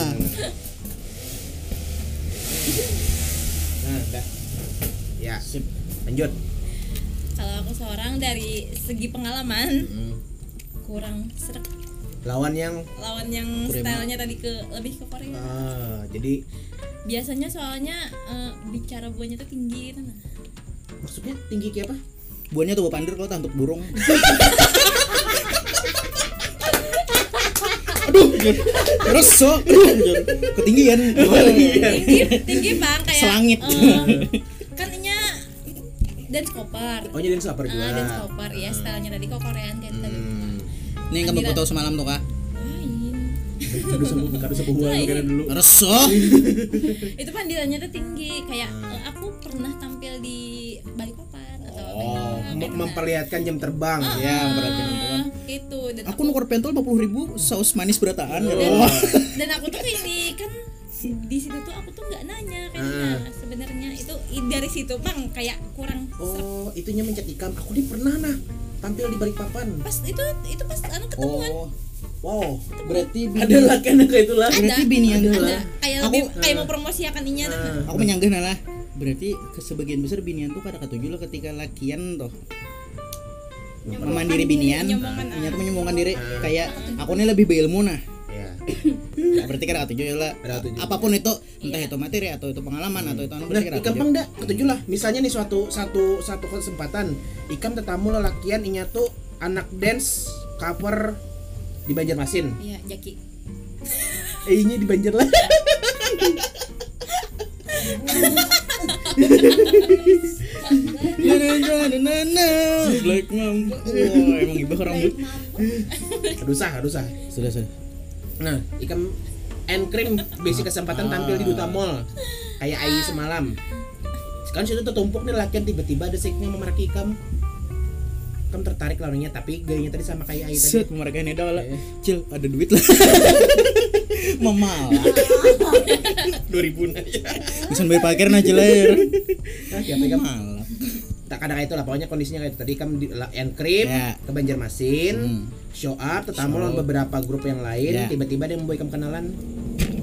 segi pengalaman. Kurang serak. Lawan yang lawan yang Korea stylenya tadi ke lebih ke Korea. Ah, jadi biasanya soalnya eh, bicara buahnya tuh tinggi gitu nah. Maksudnya tinggi kayak apa? Buahnya tuh bawa pandir kalau untuk burung. Aduh reso aduh ketinggian. Tinggi tinggi bang kayak Selangit. ininya dance cover oh jadi sabar juga ah dance cover ya stylenya tadi kok Korean kayak tadi. Hmm. ini yang kamu foto semalam tuh kak. Kado sama kado Lain. kira dulu. Reso. Itu pandilannya tuh tinggi kayak eh, aku pernah tampil di Balikpapan atau apa oh gitu, mem- kayak memperlihatkan jam terbang. Ya berarti Ah, itu dan aku nukar pentol 50 ribu saus manis berataan dan, Wah. dan aku tuh ini kan di situ tuh aku tuh nggak nanya kan Ah. nah, sebenarnya itu dari situ bang kayak kurang oh itunya mencet ikam aku nih pernah nah tampil di Balikpapan. Pas itu itu pas anu ketemuan oh wow. Berarti ada lah kan kayak itulah. Berarti binian ada tuh kayak Aku- lebih kayak mau promosikan inya nah. Ah. aku menyanggah lah berarti ke sebagian besar binian tuh kada ketujuh lo ketika lakian tuh memandiri binian. Nyomongan, binian tuh ah. menyombongkan diri kayak aku nih lebih berilmu nah ya Nah, berarti kada ketujuh ya lah ketujuh. apa pun itu entah itu materi atau itu pengalaman atau itu anu Nah, ikam ketujuh pang dah ketujuh lah. Misalnya nih suatu satu satu kesempatan, ikam tetamu lelakian inya tuh anak dance cover di Banjarmasin. iya Jaki. Eh, inya di Banjar lah. na na na Black Mamba. Wah emang iba rambut Aduh sah, aduh sah. sudah sudah Nah, ikam and cream basic kesempatan tampil di Duta Mall. Kayak Ai semalam. Kan situ tuh tumpuk nih lelakian tiba-tiba ada seknya memarki ikam. Ikam tertarik lawannya tapi gayanya tadi sama kayak Ai tadi. set ini dah lah Iya. cil ada duit lah memal 2000 aja. bisa bayar parkir nah ciler Nah, siapa ikam? Tak kadang itu lah pokoknya kondisinya kayak itu. Tadi kamu di la- and cream Ya. ke Banjarmasin Hmm. show up tetamu lawan beberapa grup yang lain Ya. tiba-tiba dia membuat kamu kenalan.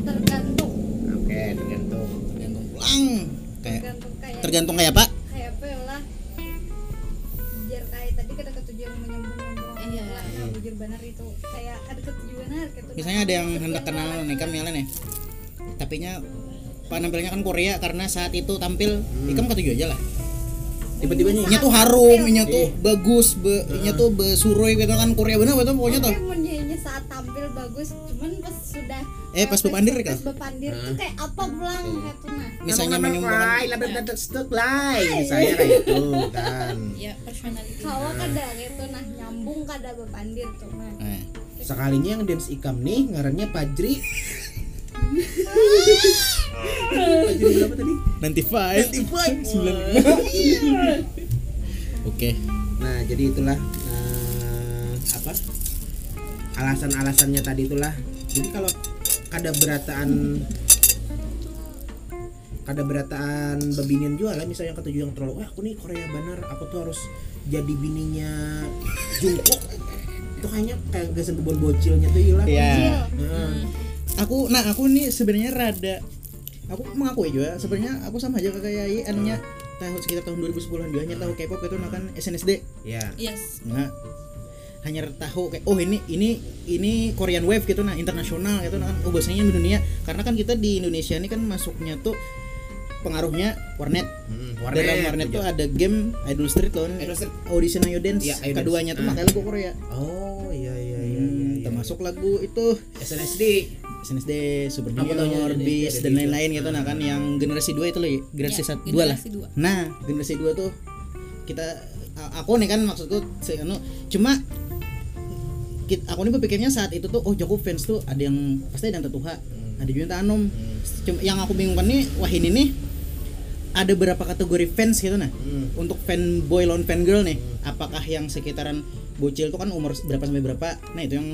Tergantung. Oke tergantung. Tergantung pulang. Kayak tergantung kayak tergantung kayak apa? kayak apa ya lah? Biar kayak tadi kada ketujuan menyambung nyambung Iya. nah bujur benar itu kayak ada ketujuan gitu misalnya ada yang hendak kenal nih kami nih. Tapi nya penampilannya kan Korea karena saat itu tampil ikam ketujuh aja lah tiba-tiba nih nya tuh harum nya tuh bagus be nya tuh besuroi gitu kan Korea bener betul pokoknya tuh. Saat tampil bagus, cuman pas sudah Eh, pas bepandir, Kak? Pas bepandir tuh kayak apa pulang gitu nah. misalnya menyumbangkan fly, label dadak stuk lay misalnya kayak gitu kan. Ya personality. Kawa kada gitu nah nyambung kada bepandir tuh nah. Nah, sekalinya yang dance ikam nih ngarannya Pajri Berapa tadi? nanti five oke Nah, jadi itulah eh, apa? Alasan-alasannya tadi itulah. Jadi kalau kada berataan kada berataan bebinian jual lah misalnya yang ketujuh yang terlalu wah aku nih Korea benar aku tuh harus jadi bininya Jungkook itu kayaknya kayak gasan kebun bocilnya tuh hilang Iya. Heeh. Aku nah aku nih sebenarnya rada aku mengakui juga sebenarnya aku sama aja kayak Yi anunya tahun sekitar tahun 2010-an juga hanya tahu K-pop itu nah kan SNSD ya yes. Nah hanya tahu kayak oh ini ini ini Korean Wave gitu nah internasional gitu nah kan oh bahasanya di dunia karena kan kita di Indonesia ini kan masuknya tuh pengaruhnya warnet. Hmm, dalam warnet tuh ada game Idol Street loh Idol Street. audition Ayo Dance Iya, Ayo Dance. keduanya tuh Ah. makanya lagu Korea. Oh iya iya iya Hmm, iya, iya. termasuk lagu itu. SNSD SNSD, Super Junior, ada dan lain-lain itu. gitu nah kan yang generasi 2 itu loh ya, generasi Ya, satu dua lah. generasi dua. Nah, generasi 2 tuh kita aku nih kan maksudku se- anu cuma aku nih berpikirnya saat itu tuh oh Joko fans tuh ada yang pasti ada yang Tatuha, ada juga yang Tanom. Cuma yang aku bingungkan nih wah ini nih ada berapa kategori fans gitu nah. Hmm. Untuk fanboy lawan fangirl nih, apakah yang sekitaran bocil tuh kan umur berapa sampai berapa? Nah, itu yang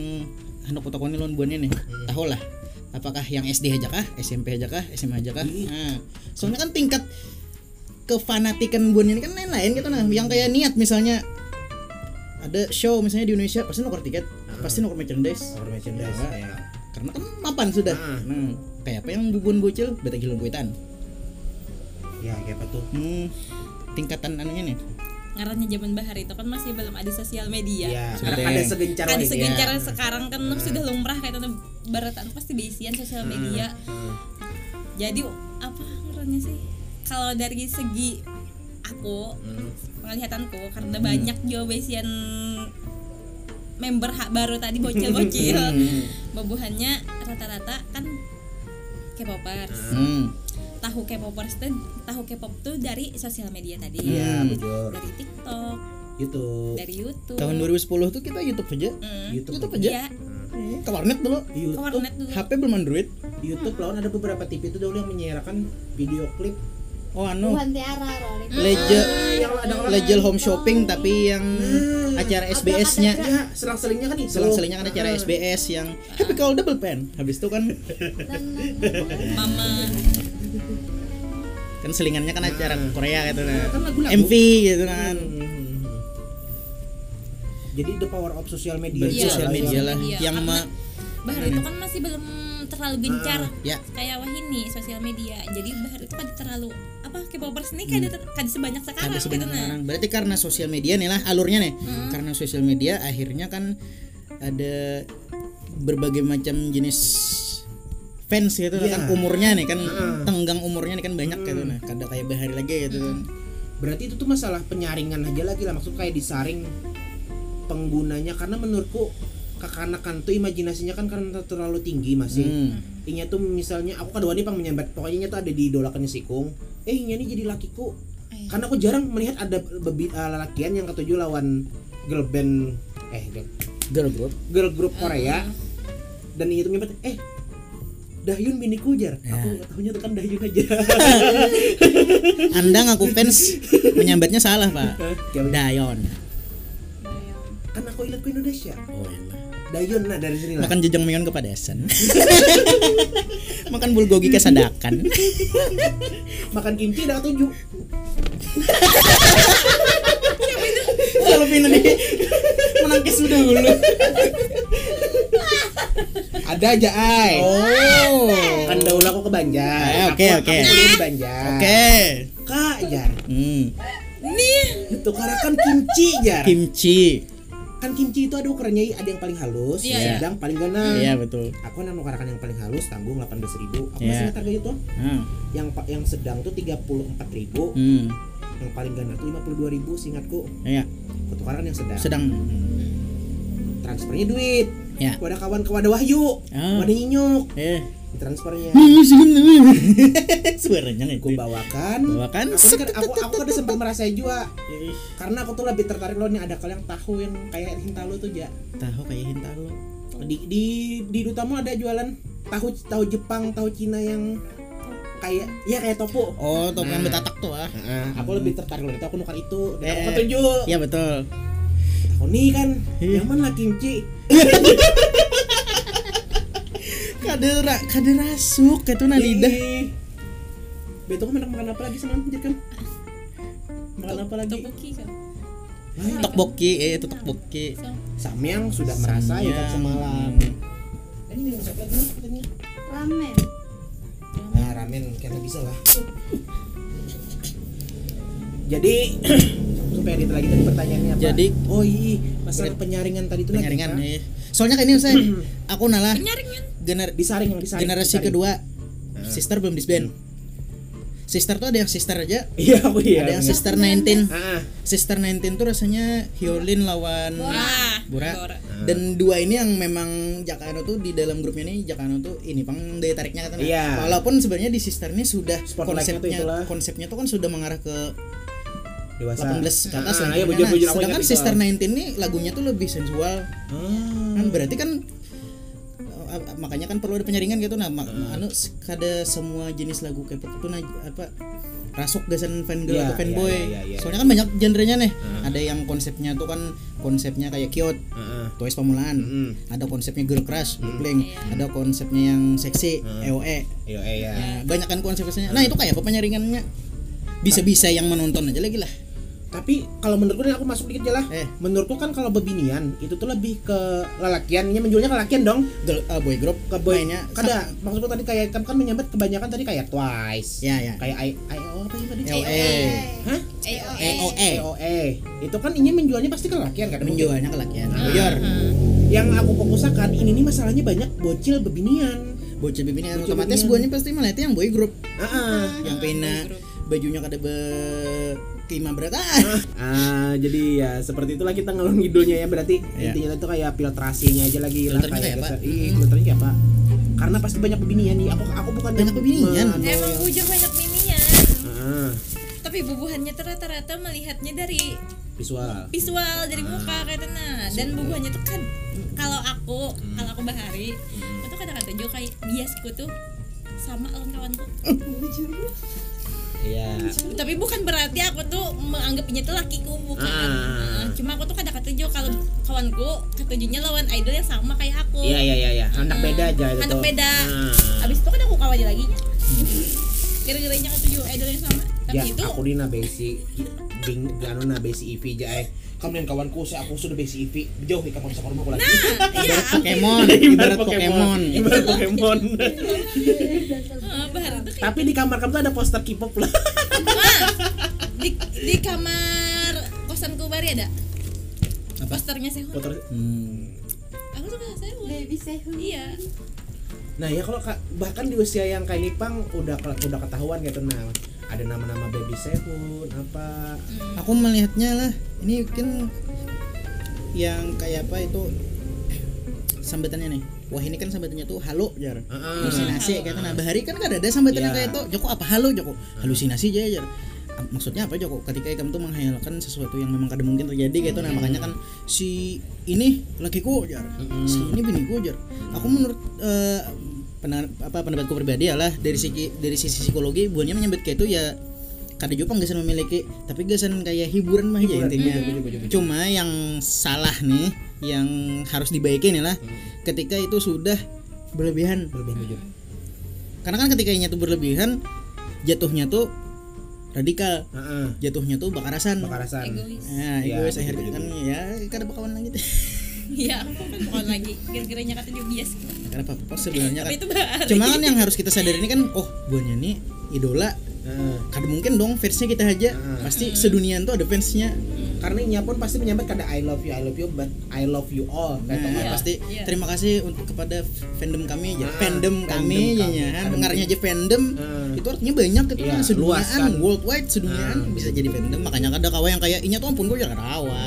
hendak fotokonya lawan buannya nih. Tahu lah. Apakah yang SD aja kah, SMP aja kah, SMA aja kah? Nah, soalnya kan tingkat kefanatikan buannya ini kan lain-lain gitu nah. Yang kayak niat misalnya ada show misalnya di Indonesia pasti nuker tiket, pasti nuker merchandise. Power merchandise Ya. ya. Karena kan mapan sudah. Ah. Nah, kayak apa yang bubun bocil, beta gilun kuitan. ya kayak apa tuh Hmm, tingkatan anunya nih. Ngarannya zaman bahar itu kan masih belum ada sosial media ya sekarang ada segencar ada segencar ya. sekarang kan sudah lumrah kayak tanda baratan pasti beisian sosial media Hmm. jadi apa ngarannya sih kalau dari segi aku Hmm. penglihatanku karena banyak juga beisian member hak baru tadi bocil-bocil Hmm. babuhannya rata-rata kan K-popers Hmm. Tahu K-popers tuh tahu K-pop tuh dari sosial media tadi Iya, Hmm. betul. dari TikTok YouTube. dari YouTube Tahun 2010 tuh kita YouTube aja. Mm. YouTube. YouTube aja. Iya, Hmm, Ke warnet dulu. Di ke YouTube, warnet dulu. HP belum Android. di YouTube lawan ada beberapa TV itu dulu yang menyiarkan video klip Oh anu. Tiara yang ada orang Legel Home Shopping tapi yang acara SBS-nya ya selang-selingnya kan itu. selang-selingnya kan acara SBS yang Happy Call Double Pen. Habis itu kan mama kan selingannya kan acara Korea gitu nah. Kan lagu-lagu. MV gitu kan. Hmm. Jadi the power of social media. Iya, sosial media lah media. yang Karena ma Bahar itu kan masih belum terlalu gencar ya kayak wah ini sosial media jadi Bahar itu kan terlalu apa K-popers ini kan ada kan sebanyak sekarang ada gitu sebenarnya nah sekarang. Berarti karena sosial media nih lah alurnya nih. Karena sosial media akhirnya kan ada berbagai macam jenis fans gitu Iya. kan umurnya nih kan Heeh. tenggang kayak bahari lagi gitu kan Berarti itu tuh masalah penyaringan aja lagi lah maksud kayak disaring penggunanya karena menurutku kekanakan tuh imajinasinya kan karena terlalu tinggi masih. Hmm. Inya tuh misalnya aku kadua nih pang menyambat pokoknya nya tuh ada di idolakannya sikung. Eh inya nih jadi lakiku. Iya. Karena aku jarang melihat ada bebi, uh, lelakian yang ketujuh lawan girl band eh girl, girl group girl group Korea dan itu menyambat eh Dahyun biniku jar. Aku nggak tahunya tuh kan Dahyun aja. anda ngaku fans menyambatnya salah pak. Dayon kan aku ingat ke Indonesia. oh iya Dahyun nah dari sini lah. makan jejong menyon kepedesan makan bulgogi kesadakan Makan kimchi ada tujuh. kalau pindah di menangkis dulu Ada aja ay. oh Kan dahulu aku ke Banjar. Eh, oke, oke. Aku di Banjar. oke Kak jar. hmm. Itu kan kimchi jar. kimchi Kan kimchi itu ada ukurannya ada yang paling halus, Iya. sedang paling ganas. iya betul Aku nang nukarakan yang paling halus tanggung 18.000 ribu. Aku Iya. masih ingat harga itu. hmm. Yang yang sedang tuh 34.000 ribu. Hmm. yang paling gana tuh 52 ribu seingatku ya ketukaran yang sedang sedang transfernya duit ya. Wadah kawan ke wadah wahyu. Ah. wadah nyinyuk eh. Transfernya. Suaranya nih aku bawakan. Bawakan. aku kan aku aku ada sempat merasa juga. Karena aku tuh lebih tertarik loh nih ada kalian tahu yang kayak hintalo tuh ya tahu kayak hintalo di di di Dutamo ada jualan tahu tahu Jepang tahu Cina yang kayak ya kayak topo oh topan Nah. betatak tuh ah. Aku lebih tertarik loh itu aku nukar itu. Dan aku Eh. ketujuh ya betul oh nih kan Iya. yang mana kimchi kade ra kade rasuk itu na lidah. Beto kan makan makan apa lagi sama anjir kan? Makan apa lagi? Topoki kan? Tokboki eh itu tokboki so, Samyang sudah merasa ya kan semalam. Ini nih masak lagi ramen. Nah, ramen kita bisa lah. Jadi supaya edit lagi tadi pertanyaannya apa? Jadi- oh iya masalah penyaringan tadi itu penyaringan lagi, eh. soalnya kayak ini saya aku nalah penyaringan gener disaring yang disaring. generasi disaring. kedua sister belum disband sister tuh ada yang sister aja Iya, aku iya. ada yang bener. sister 19 Ah, ah. sister 19 tuh rasanya Hyolin lawan Bora. Bora. dan dua ini yang memang Jakano tuh di dalam grupnya nih Jakano tuh ini pang daya tariknya katanya Iya. walaupun sebenarnya di sister ini sudah tuh konsepnya itulah. konsepnya tuh kan sudah mengarah ke dewasa. 18 ke atas Ah, lah iya, pokoknya. bujur, Nah, bujur, sedangkan sister itu. 19 nih lagunya tuh lebih sensual Ah. kan berarti kan uh, makanya kan perlu ada penyaringan gitu nah Hmm. anu kada semua jenis lagu K-pop itu nah, apa rasuk gasan fangirl Iya, atau fanboy iya, iya, iya, soalnya kan banyak genrenya nih Hmm. ada yang konsepnya tuh kan konsepnya kayak cute Ah, ah. Twice Pamulaan Mm-mm. ada konsepnya girl crush Hmm. Blink ada konsepnya yang seksi EOE Iya, iya. ya, banyak kan konsep-konsepnya nah itu kayak apa penyaringannya bisa-bisa yang menonton aja lagi lah Tapi kalau menurutku aku masuk dikit aja lah. Eh. Menurutku kan kalau bebinian itu tuh lebih ke lelakian, ini menjualnya ke lelakian dong. girl, uh, boy group Ke boy. mainnya Kada, maksudku tadi kayak kan, kan menyambat kebanyakan tadi kayak Twice. ya ya Kayak I, I, oh, apa yang tadi? EOE Hah? EOE EOE EOE. Itu kan ini menjualnya pasti ke lelakian kan? menjualnya ke lakian Ah. boyor Yang aku fokusakan ini nih masalahnya banyak bocil bebinian. bocil bibini Bocil otomatis buahnya pasti malah itu yang boy group Ah, ah. yang pena bajunya kada be kima berat ah. Ah, jadi ya seperti itulah kita ngalung ngidulnya ya berarti Iya. intinya itu kayak filtrasinya aja lagi lah kayak apa? Ih, filternya kayak apa? Karena pasti banyak pebinian nih. Aku aku bukan Banyak anu emang yang- bujur banyak minian Ah, tapi bubuhannya tuh rata-rata melihatnya dari visual. visual dari muka kayak nah dan bubuhannya tuh kan kalau aku kalau aku bahari itu kata-kata juga kayak biasku tuh sama lawan kawanku Iya. tapi bukan berarti aku tuh menganggapnya tuh lakiku bukan Ah. Nah, cuma aku tuh kadang ketujuh kalau kawanku ketujuhnya lawan idol yang sama kayak aku Iya iya iya iya. Anak beda aja itu. anak beda Ah. abis itu kan aku kawan lagi gara-garanya ketujuh idol yang sama tapi Ya, itu aku di na besi bing anu na besi aja eh. Kamu dan kawanku saya aku sudah besi EV jauh di kapan sekolah rumahku lagi. iya Pokemon ibarat Pokemon Ibarat Pokemon. ah, bahar itu kayak Tapi di kamar kamu tuh ada poster K-pop lah. Ah, di di kamar kosanku bari ada Apa? posternya Sehun Poster. Hmm. aku suka Sehun baby sehun iya Nah ya kalau ka- bahkan di usia yang kayak Nipang udah udah ketahuan gitu nah ada nama-nama baby Sehun apa? Aku melihatnya lah ini mungkin yang kayak apa itu sambatannya nih. Wah ini kan sambatannya tuh halo. Jar. Heeh. halusinasi kayak nah bahari kan kan ada sambatannya Iya. kayak itu Joko apa? Halo Joko. Halusinasi aja jar. Ah, maksudnya apa Joko? Ketika kamu tuh menghayalkan sesuatu yang memang kada mungkin terjadi gitu. Nah makanya kan si ini lakiku jar. Si ini biniku jar. Aku menurut eh, pena- apa pendapatku pribadi adalah dari sisi dari sisi psikologi buahnya menyebut kayak itu ya kada juga gasan memiliki tapi gasan kayak hiburan mah aja intinya. Cuma yang salah nih yang harus dibaikin lah ketika itu sudah berlebihan. Berlebihan jujur karena kan ketika ini tuh berlebihan jatuhnya tuh radikal. Heeh. jatuhnya tuh bakarasan Bakarasan. egois. Nah, Ya, egois akhirnya kan ya kada bakalan lagi deh. iya aku kan bukan lagi. Gara-garanya kata dia bias Karena apa sebenarnya kan. itu Cuma kan yang harus kita sadari ini kan oh buahnya nih idola Heeh. kada mungkin dong fansnya kita aja Hmm. pasti sedunian tuh ada fansnya Karena inya pun pasti menyambat kada I love you I love you but I love you all nah, Kayak kan. pasti Iya. terima kasih untuk kepada fandom kami aja Ah, fandom fandom kami kami. ya Fandom dengarnya aja fandom Hmm. itu artinya banyak gitu Iya, kan seduniaan luas kan. worldwide seduniaan Hmm. bisa jadi fandom makanya ada kawa yang kayak inya tuh ampun gue jangan kawa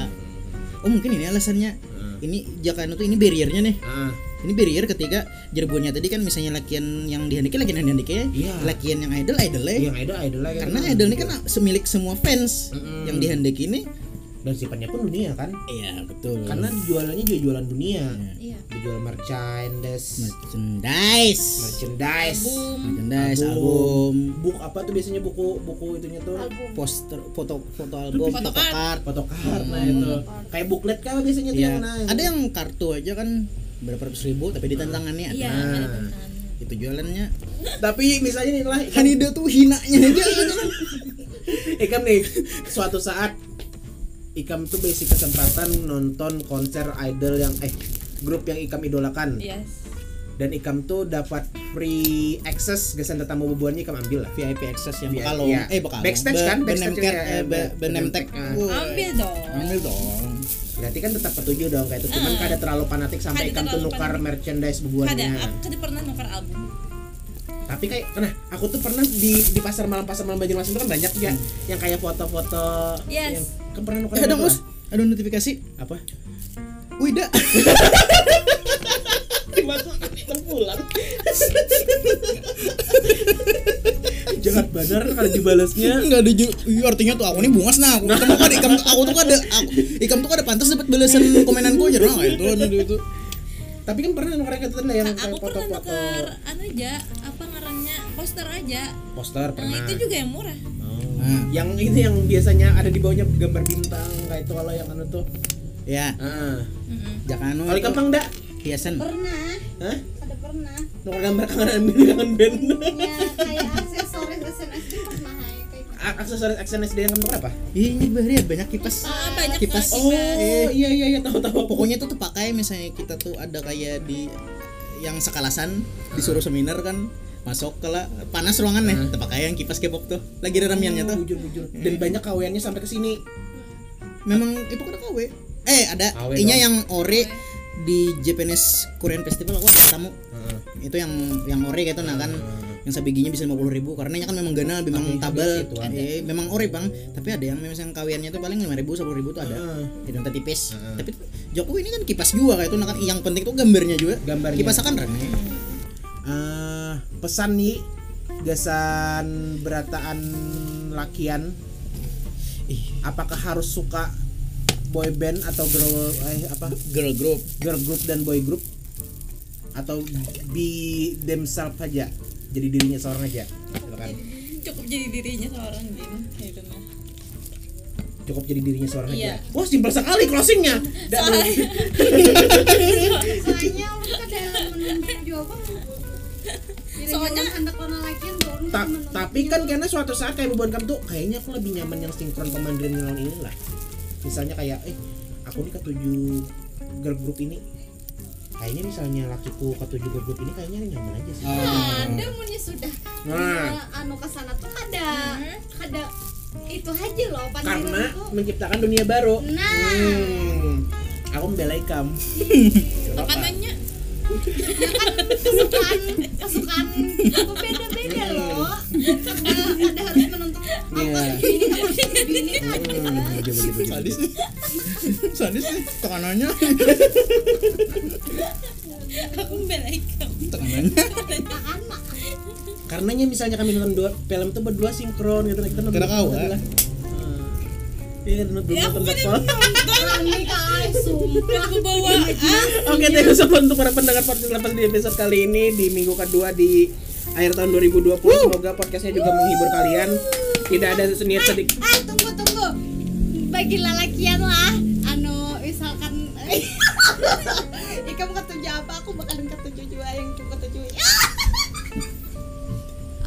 oh mungkin ini alasannya Hmm. ini Jakano tuh ini barriernya nih Ah, ini barrier ketika jerbuannya tadi kan misalnya lakian yang dihandiki lakian yang dihandiki Iya. lakian yang idol idol yang idol idol lah kan. karena idol ini kan semilik semua fans yang dihandiki ini. Dan sifatnya pun dunia kan? Iya betul. Karena jualannya juga jualan dunia. Iya. dijual merchandise. Merchandise. Merchandise. Album. merchandise Album. album. Buku apa tuh biasanya buku buku itunya tuh? Album. Poster foto foto album Foto foto card. card. Photocard nah itu. Kayak buklet kan biasanya tuh Iya. yang nah, ada yang kartu aja kan berapa ratus ribu tapi di tantangannya Iya, ada tantangannya. itu jualannya tapi misalnya nih lah ikan, Hanida tuh hinanya aja ikan nih suatu saat Ikam tuh basic kesempatan nonton konser idol yang eh grup yang Ikam idolakan Yes. dan Ikam tuh dapat free access gesan tamu bubuannya Ikam ambil lah VIP access yang Iya, bekalong iya. eh bekalong Backstage kan? Backstage ya, eh, be- be- benemtek benemtek, ah. Wuh. Ambil dong. ambil dong berarti kan tetap ketujuh dong kayak itu cuman Ah. kada terlalu fanatik sampai Kada Ikam tuh nukar fanatik. merchandise Kada, bubuannya aku kada pernah nukar album. tapi kayak nah aku tuh pernah di di pasar malam pasar malam Banjarmasin itu kan banyak ya yang kayak foto-foto Yes. yang kan pernah nukar eh ada mus ada notifikasi apa Wida dimasukin terpulang jahat benar kalau dibalasnya Enggak ada ju- artinya tuh aku nih bungas nah aku ketemu kan ikam aku tuh ada aku ikam tuh ada pantas dapat balasan komenan gue aja nah itu itu itu tapi kan pernah nukar kayak lah yang aku pernah foto-foto nukar anu aja, apa ngarannya poster aja. poster Nah, pernah itu juga yang murah. Oh. Nah. yang itu yang biasanya ada di bawahnya gambar bintang kayak itu kalau yang anu tuh ya ah Mm-mm. Jakano kalau itu gampang enggak pernah. Hiasan Hah? ada pernah. Nukar gambar kangen kangen band ya kayak aksesoris SNS itu pernah ya kayak gitu. A- aksesoris SNSD yang kamu apa? Ini bahaya banyak kipas. Ah, banyak Kipas. oh iya iya iya tahu tahu pokoknya itu tuh pakai misalnya kita tuh ada kayak di yang sekalasan disuruh seminar kan masuk ke lah panas ruangan nih Hmm. terpakai yang kipas K-pop tuh. Lagi ramiannya tuh. Bujur bujur dan banyak kawiannya sampai ke sini. Memang itu kan KW eh ada inya yang ore di Japanese Korean Festival aku ada tamu. Itu yang yang ore gitu nah kan. Yang sabiginya bisa 50 ribu karena kan memang ganal memang Habis- tabel. itu, eh, memang ore bang. Tapi ada yang memang yang kawiannya tuh paling 5 ribu 10 ribu tuh ada. Heeh. itu tipis. Heeh. tapi Jokowi ini kan kipas juga kayak itu nah kan. Yang penting tuh gambarnya juga. Gambarnya. kipas akan rame. Eh, pesan nih gasan berataan lakian. Ih. Apakah harus suka boy band atau girl eh, apa? Girl group. Girl group dan boy group? Atau be themselves aja jadi dirinya seorang aja gitu kan? Cukup jadi dirinya seorang. Gitu nah. cukup jadi dirinya seorang Iya. aja. Wah simpel sekali closingnya. Dan- soalnya orang kan Soalnya- Ta- tapi kan karena suatu saat kayak beban kamu tuh kayaknya aku lebih nyaman yang sinkron pemandiran yang ini lah misalnya kayak eh aku nih ketujuh girl group ini kayaknya misalnya lakiku ketujuh girl group ini kayaknya nyaman aja sih ada punya sudah Nah. Anu ke sana tuh ada ada itu aja loh karena tuh menciptakan dunia baru Nah. Hmm. aku membela ikam Apa nanya? kesukaan kesukaan sadis nih sadis nih tekanannya Aku membela kamu. tekanannya karenanya misalnya kami nonton dua film tuh berdua sinkron gitu kita nonton Kira kau, lah. Hmm. Iya, nonton Ya, aku nonton kan bawa ah. Oke, thank you so much untuk para pendengar podcast lepas di episode kali ini di minggu kedua di akhir tahun 2020. Semoga podcastnya juga menghibur kalian. Tidak ada niat sedikit. Ah tunggu tunggu bagi lalakian lah. Anu misalkan Ika mau ketujuh apa? Aku bakalan ketujuh juga yang aku ketujuh.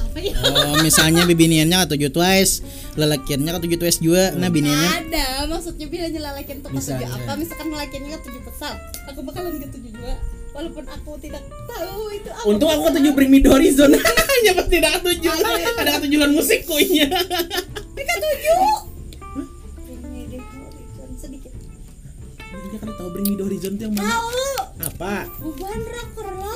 Apa ya? Oh misalnya bibiniannya ketujuh twice lelakiannya ketujuh twice juga. Nah biniannya? ada maksudnya bilangnya lalakian tuh Misalnya. apa misalkan lalakiannya ketujuh besar aku bakalan ketujuh juga. Walaupun aku tidak tahu itu apa. Untung aku ketujuh Bring Me Horizon. Hanya tidak ketujuh. Ada. Ketujuhan musik kuenya. ketujuh kan tahu Bring Me The Horizon yang mana? tahu Apa? buban rocker lo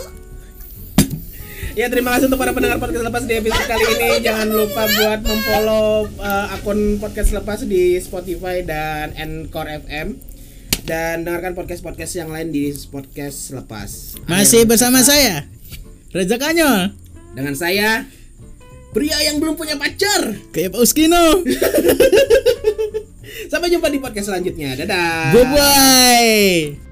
Ya terima kasih untuk para pendengar podcast lepas di episode kali ini. Jangan lupa buat memfollow uh, akun podcast lepas di Spotify dan Anchor FM dan dengarkan podcast-podcast yang lain di podcast lepas. Masih bersama saya Reza Kanyol Dengan saya pria yang belum punya pacar. kayak Pak Uskino. Sampai jumpa di podcast selanjutnya. Dadah. Bye bye.